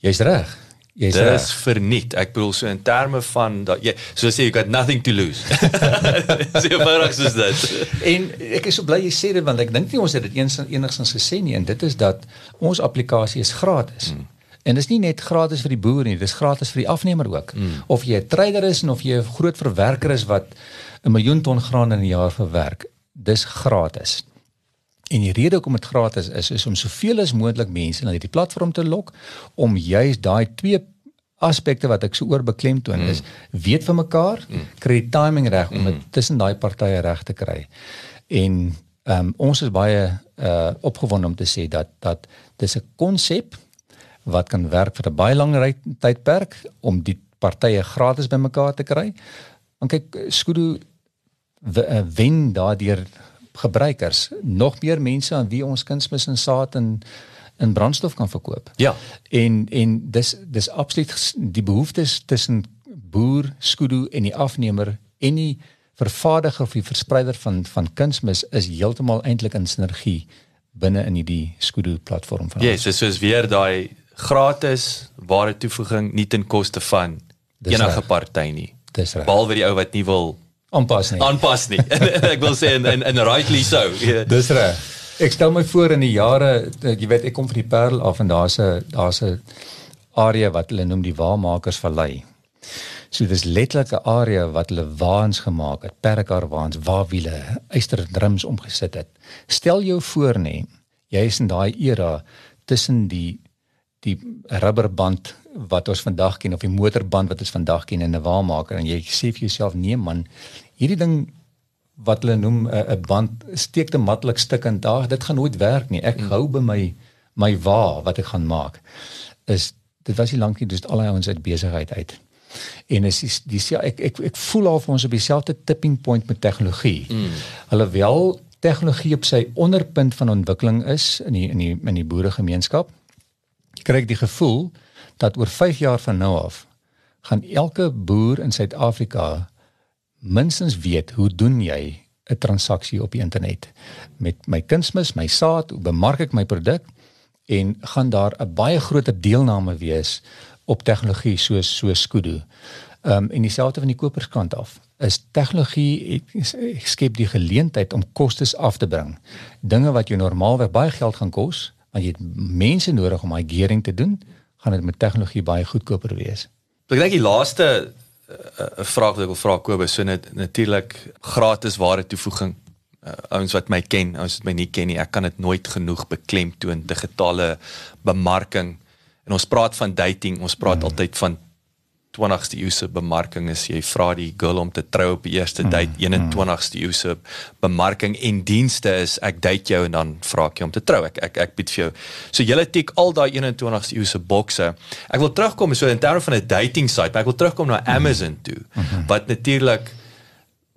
Jy's reg. Jy sê dis verniet. Ek bedoel so in terme van dat jy so sê you got nothing to lose. *laughs* Sê eenvoudig soos dit. en ek is so bly jy sê dit want ek dink nie ons het dit eens enigstens gesê nie en dit is dat ons applikasie is gratis. Mm. En dis nie net gratis vir die boer nie, dis gratis vir die afnemer ook. Mm. Of jy 'n trader is en of jy 'n groot verwerker is wat 'n miljoen ton graan in 'n jaar verwerk, dis gratis. En die rede hoekom dit gratis is is om soveel as moontlik mense na hierdie platform te lok om juist daai twee aspekte wat ek so oor beklemtoon mm. is weet van mekaar, mm. kry die timing reg om dit mm. tussen daai partye reg te kry. En um, ons is baie uh opgewonde om te sê dat dat dis 'n konsep wat kan werk vir 'n baie lang tydperk om die partye gratis bymekaar te kry. Want kyk, Skudu uh, wen daardeur gebruikers, nog meer mense aan wie ons kunsmis en saad en in brandstof kan verkoop. Ja. En en dis dis absoluut die behoeftes tussen boer, skudu en die afnemer en die vervaardiger of die verspreider van van kunsmis is heeltemal eintlik in sinergie binne in hierdie skudu platform van. Ja, yes, dis soos weer daai gratis ware toevoeging nie ten koste van dis enige party nie. Dis reg. Behalwe die ou wat nie wil aanpas nie. Aanpas nie. *laughs* ek wil sê in in, in rightly so. Yeah. Dis reg. Ek stel my voor in die jare jy weet ek kom van die Parel af en daar's 'n daar's 'n area wat hulle noem die Waarmakers Vallei. So dis letterlik 'n area wat hulle waans gemaak het, perkar waans, waarwiele, eysterdrums omgesit het. Stel jou voor nê, jy is in daai era tussen die die rubberband wat ons vandag ken of die motorband wat ons vandag ken in 'n waarmaker en jy sê vir jouself nee man hierdie ding wat hulle noem 'n band steek te maklik stuk in daar dit gaan nooit werk nie ek mm. hou by my my wa wat ek gaan maak is dit was nie lank nie dis al hy ons uit besigheid uit en is die, die ek ek ek voel al vir ons op dieselfde tipping point met tegnologie mm. hulle wel tegnologie op sy onderpunt van ontwikkeling is in die in die in die boeregemeenskap kry ek die gevoel dat oor 5 jaar van nou af gaan elke boer in Suid-Afrika minstens weet hoe doen jy 'n transaksie op die internet met my kunsmis, my saad, hoe bemark ek my produk en gaan daar 'n baie groter deelname wees op tegnologie soos so Skudu. Ehm um, en dieselfde van die koperskant af is tegnologie skep die geleentheid om kostes af te bring. Dinge wat jou normaalweg baie geld gaan kos, want jy het mense nodig om daai gearing te doen, gaan dit met tegnologie baie goedkoper wees. Ek dink die laaste 'n vraag wat ek wil vra Kobus, so net natuurlik gratis ware toevoeging uh, ouens wat my ken, ouens wat my nie ken nie, ek kan dit nooit genoeg beklemtoon digitale bemarking. En ons praat van dating, ons praat mm. altyd van 20ste eeu se bemarking is jy vra die girl om te trou op die eerste mm, date mm, 21ste eeu se bemarking en dienste is ek date jou en dan vra ek jou om te trou. Ek ek ek bied vir jou. So jy tik al daai 21ste eeu se bokse. Ek wil terugkom so in terme van 'n dating site maar ek wil terugkom na Amazon toe mm -hmm. wat natuurlik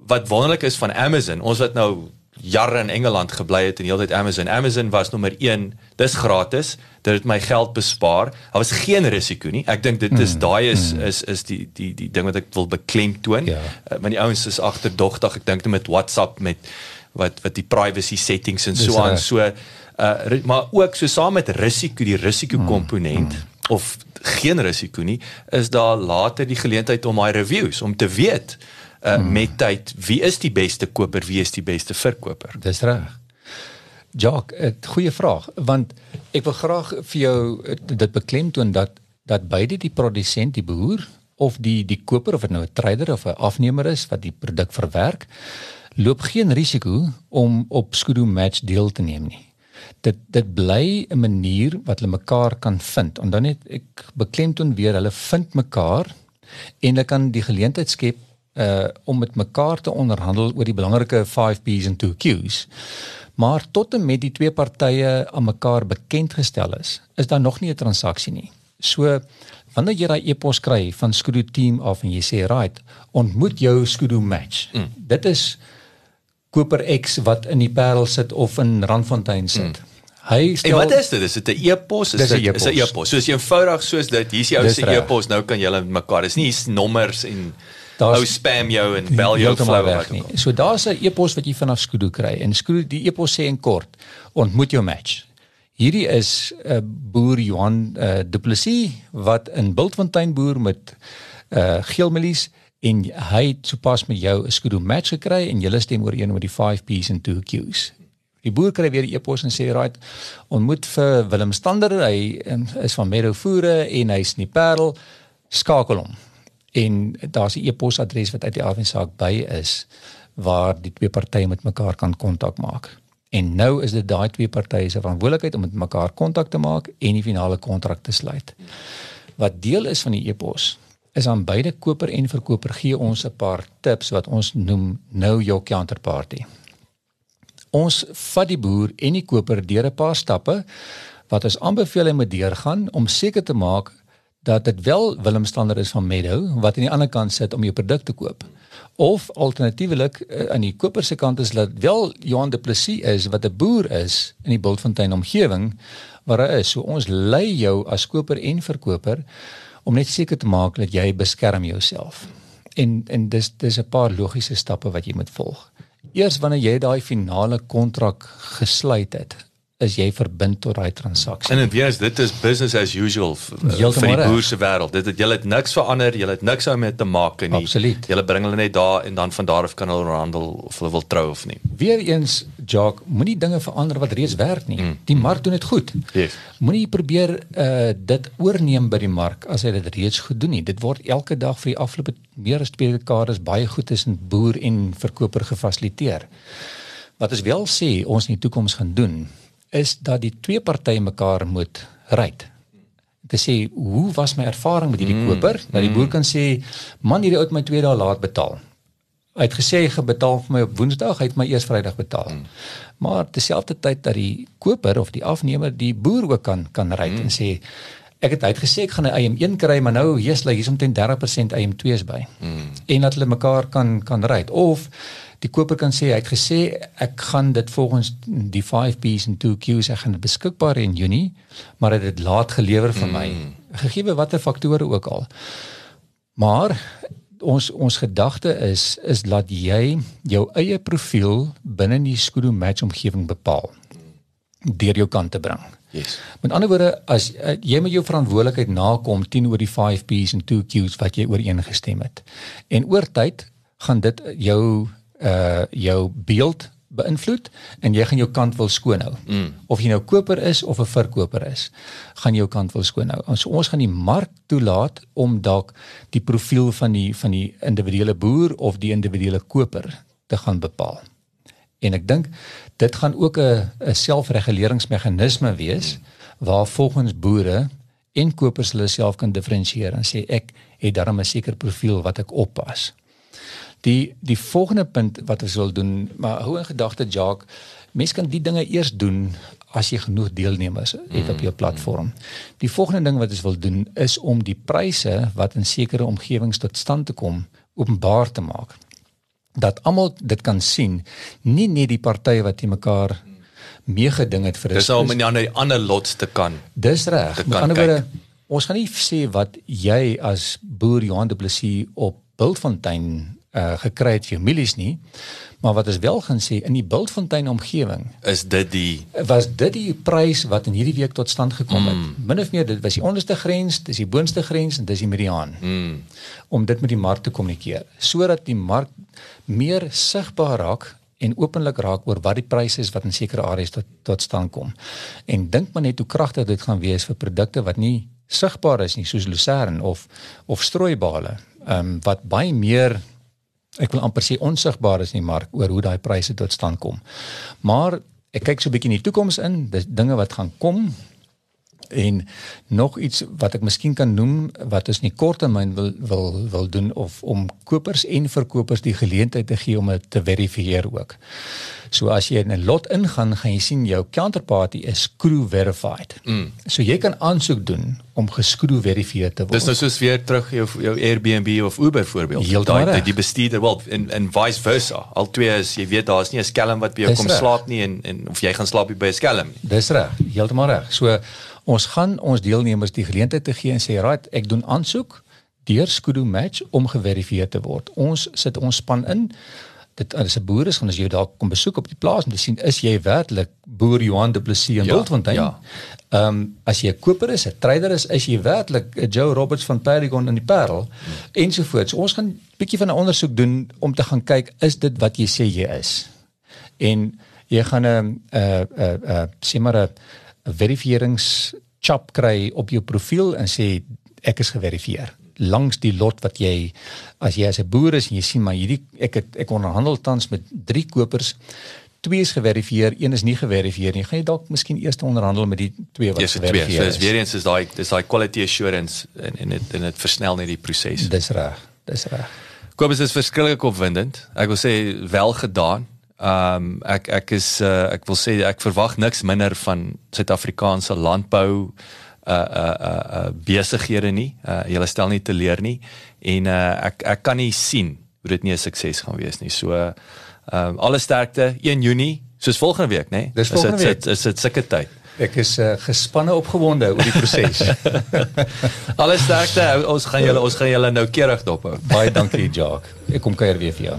wat wonderlik is van Amazon. Ons wat nou jare in Engeland gebly het en heeltyd Amazon. Amazon was nommer 1. Dis gratis. Dit het my geld bespaar. Daar was geen risiko nie. Ek dink dit is mm, daai is, mm. is is die die die ding wat ek wil beklemtoon. Ja. Uh, want die ouens is agterdogtig. Ek dink met WhatsApp met wat wat die privacy settings en so aan so uh maar ook so saam met risiko die risiko komponent mm, mm. of geen risiko nie is daar later die geleentheid om my reviews om te weet uh, hmm. met tyd wie is die beste koper wie is die beste verkoper dis reg Jock, 'n goeie vraag want ek wil graag vir jou eh, dit beklemtoon dat dat beide die produsent, die boer of die die koper of dit nou 'n trader of 'n afnemer is wat die produk verwerk, loop geen risiko om op Skudu Match deel te neem nie. Dit dit bly 'n manier wat hulle mekaar kan vind. Dan net ek beklemtoon weer, hulle vind mekaar en hulle kan die geleentheid skep uh om met mekaar te onderhandel oor die belangrike 5B's en 2Q's. Maar tot en met die twee partye aan mekaar bekend gestel is, is daar nog nie 'n transaksie nie. So wanneer jy daai e-pos kry van Skudu team af en jy sê right, ontmoet jou Skudu match. Mm. Dit is Koper X wat in die Parel sit of in Randfontein sit. Mm. Hy stel En wat is dit? Is dit 'n e-pos? Is dit is 'n e-pos? Soos eenvoudig soos dit. Hier is jou se e-pos. Nou kan met mekaar. Dis nie nommers en Ou spam jou en bel jou flou weg nie. So daar's 'n e-pos wat jy vanaf Skudu kry en Skudu die e-pos sê in kort ontmoet jou match. Hierdie is 'n uh, boer Johan uh, Du Plessis wat in Bultfontein boer met uh, geelmelies en hy het sopas met jou 'n Skudu match gekry en julle stem ooreen oor die 5 P's en 2 Q's. Die boer kry weer 'n e-pos en sê right ontmoet vir Willem Stander hy um, is van Meadow Voere en hy's in die Parel skakel hom en daar's 'n e-posadres wat uit die afensaak by is waar die twee partye met mekaar kan kontak maak. En nou is dit daai twee partye se verantwoordelikheid om met mekaar kontak te maak en die finale kontrak te sluit. Wat deel is van die e-pos is aan beide koper en verkoper gee ons 'n paar tips wat ons noem know your counterparty. Ons vat die boer en die koper deur 'n paar stappe wat ons aanbeveel hy moet deurgaan om seker te maak dat dit wel Willem Stander is van Meadow wat aan die ander kant sit om jou produk te koop. Of alternatiefelik uh, aan die koper se kant is dat wel Johan de Plessis is wat 'n boer is in die Bultfontein omgewing waar hy is. So ons lei jou as koper en verkoper om net seker te maak dat jy beskerm jouself. En en dis dis 'n paar logiese stappe wat jy moet volg. Eers wanneer jy daai finale kontrak gesluit het, is jy verbind tot daai transaksie. En weer is dit is business as usual uh, vir die boer se wêreld. Dit het julle het niks verander, julle het niks daarmee te maak nie. Absoluut. Julle bring hulle net daar en dan van daar af kan hulle handel of hulle wil trou of nie. Weereens Jock, moenie dinge verander wat reeds werk nie. Mm. Die mark doen dit goed. Yes. Moenie probeer uh dit oorneem by die mark as hy dit reeds goed doen nie. Dit word elke dag vir die afgelope meer as 2 dekades baie goed tussen boer en verkoper gefasiliteer. Wat ons wel sê ons in die toekoms gaan doen is dat die twee partye mekaar moet ry. Te sê, hoe was my ervaring met hierdie mm, koper? Dat die boer mm. kan sê, man, hierdie ou het my 2 dae laat betaal. Hy het gesê hy gaan betaal vir my op Woensdag, hy het my eers Vrydag betaal. Mm. Maar terselfdertyd dat die koper of die afnemer die boer ook kan kan ry mm. en sê ek het uitgesê ek gaan 'n IM1 kry, maar nou hier's hy hier's omtrent 30% IM2's by. Mm. En dat hulle mekaar kan kan ry of die koper kan sê hy het gesê ek gaan dit volgens die 5B's en 2Q's ek gaan dit beskikbaar in Junie maar dit het laat gelewer vir my mm. gegee watter faktore ook al maar ons ons gedagte is is laat jy jou eie profiel binne die Skudu match omgewing bepaal deur jou kant te bring Yes. Met ander woorde, as uh, jy met jou verantwoordelikheid nakom teenoor die 5B's en 2Q's wat jy ooreengestem het. En oor tyd gaan dit jou uh jou beeld beïnvloed en jy gaan jou kant wil skoon hou. Mm. Of jy nou koper is of 'n verkoper is, gaan jou kant wil skoon hou. Ons ons gaan die mark toelaat om dalk die profiel van die van die individuele boer of die individuele koper te gaan bepaal. En ek dink dit gaan ook 'n 'n selfreguleringsmeganisme wees waar volgens boere en kopers hulle self kan diferensieer en sê ek het darm 'n sekere profiel wat ek oppas. Die die volgende punt wat ons wil doen, maar hou in gedagte Jacques, mense kan die dinge eers doen as jy genoeg deelnemers het op jou platform. Die volgende ding wat ons wil doen is om die pryse wat in sekere omgewings tot stand te kom openbaar te maak. Dat almal dit kan sien, nie net die partye wat te mekaar meegeding het vir Dis om in die ander lots te kan. Dis reg. Met ander woorde, ons gaan nie sê wat jy as boer Johan Du Plessis op Bultfontein uh, gekry het vir jou milies nie. Maar wat ons wel gaan sê in die Bultfontein omgewing is dit die was dit die prys wat in hierdie week tot stand gekom het. Mm. Min of meer dit was die onderste grens, dis die boonste grens en dis die mediaan. Mm. Om dit met die mark te kommunikeer sodat die mark meer sigbaar raak en openlik raak oor wat die pryse is wat in sekere areas tot tot stand kom. En dink maar net hoe kragtig dit gaan wees vir produkte wat nie sigbaar is nie soos lucerne of of strooibale. Ehm um, wat baie meer ek wil amper sê onsigbaar is in die mark oor hoe daai pryse tot stand kom. Maar ek kyk so 'n bietjie in die toekoms in, dis dinge wat gaan kom en nog iets wat ek miskien kan noem wat ons nie korttermyn wil wil wil doen of om kopers en verkopers die geleentheid te gee om dit te verifieer ook. So as jy in 'n lot ingaan, gaan jy sien jou counterparty is screw verified. Mm. So jy kan aansoek doen om geskroe verifieer te word. Dis nou soos weer terug jou jou Airbnb of Uber voorbeeld. Daai die, die bestuurder wel en en vice versa. Al twee is jy weet daar's nie 'n skelm wat by jou Dis kom recht. slaap nie en en of jy gaan slaap by 'n skelm. Dis reg, heeltemal reg. So ons gaan ons deelnemers die geleentheid te gee en sê, "Right, ek doen aansoek deur Skudu Match om geverifieer te word." Ons sit ons span in dit as 'n boer is gaan as jy daar kom besoek op die plaas om te sien is jy werklik boer Johan Du Plessis in ja, Bultfontein. Ja. Ehm um, as jy 'n koper is, 'n trader is, is jy werklik Joe Roberts van Paragon in die Parel hmm. ensovoorts. Ons gaan 'n bietjie van 'n ondersoek doen om te gaan kyk is dit wat jy sê jy is. En jy gaan 'n 'n 'n 'n sê maar 'n verifierings chop kry op jou profiel en sê ek is geverifieer. Langs die lot wat jy as jy as 'n boer is en jy sien maar hierdie ek het ek onderhandel tans met drie kopers. Twee is geverifieer een is nie geverifieer nie. Gaan jy dalk miskien eers onderhandel met die twee wat geverifieer is so is weer eens is daai dis daai quality assurance en en dit en dit versnel net die proses. Dis reg dis reg. Kobus is verskriklik opwindend. Ek wil sê wel gedaan Ehm um, ek ek is uh, ek wil sê ek verwag niks minder van Suid-Afrikaanse landbou uh uh uh, uh besighede nie. Uh jy stel nie te leer nie en uh ek ek kan nie sien hoe dit nie 'n sukses gaan wees nie. So ehm uh, alle sterkte 1 Junie soos volgende week, nê? Dis volgende week. Is dit sulke tyd? Ek is uh, gespanne opgewonde oor die proses. *laughs* alle sterkte. Ons gaan julle ons gaan julle nou keurig dop hou. Baie dankie, Jacques. Ek kom kuier weer vir jou.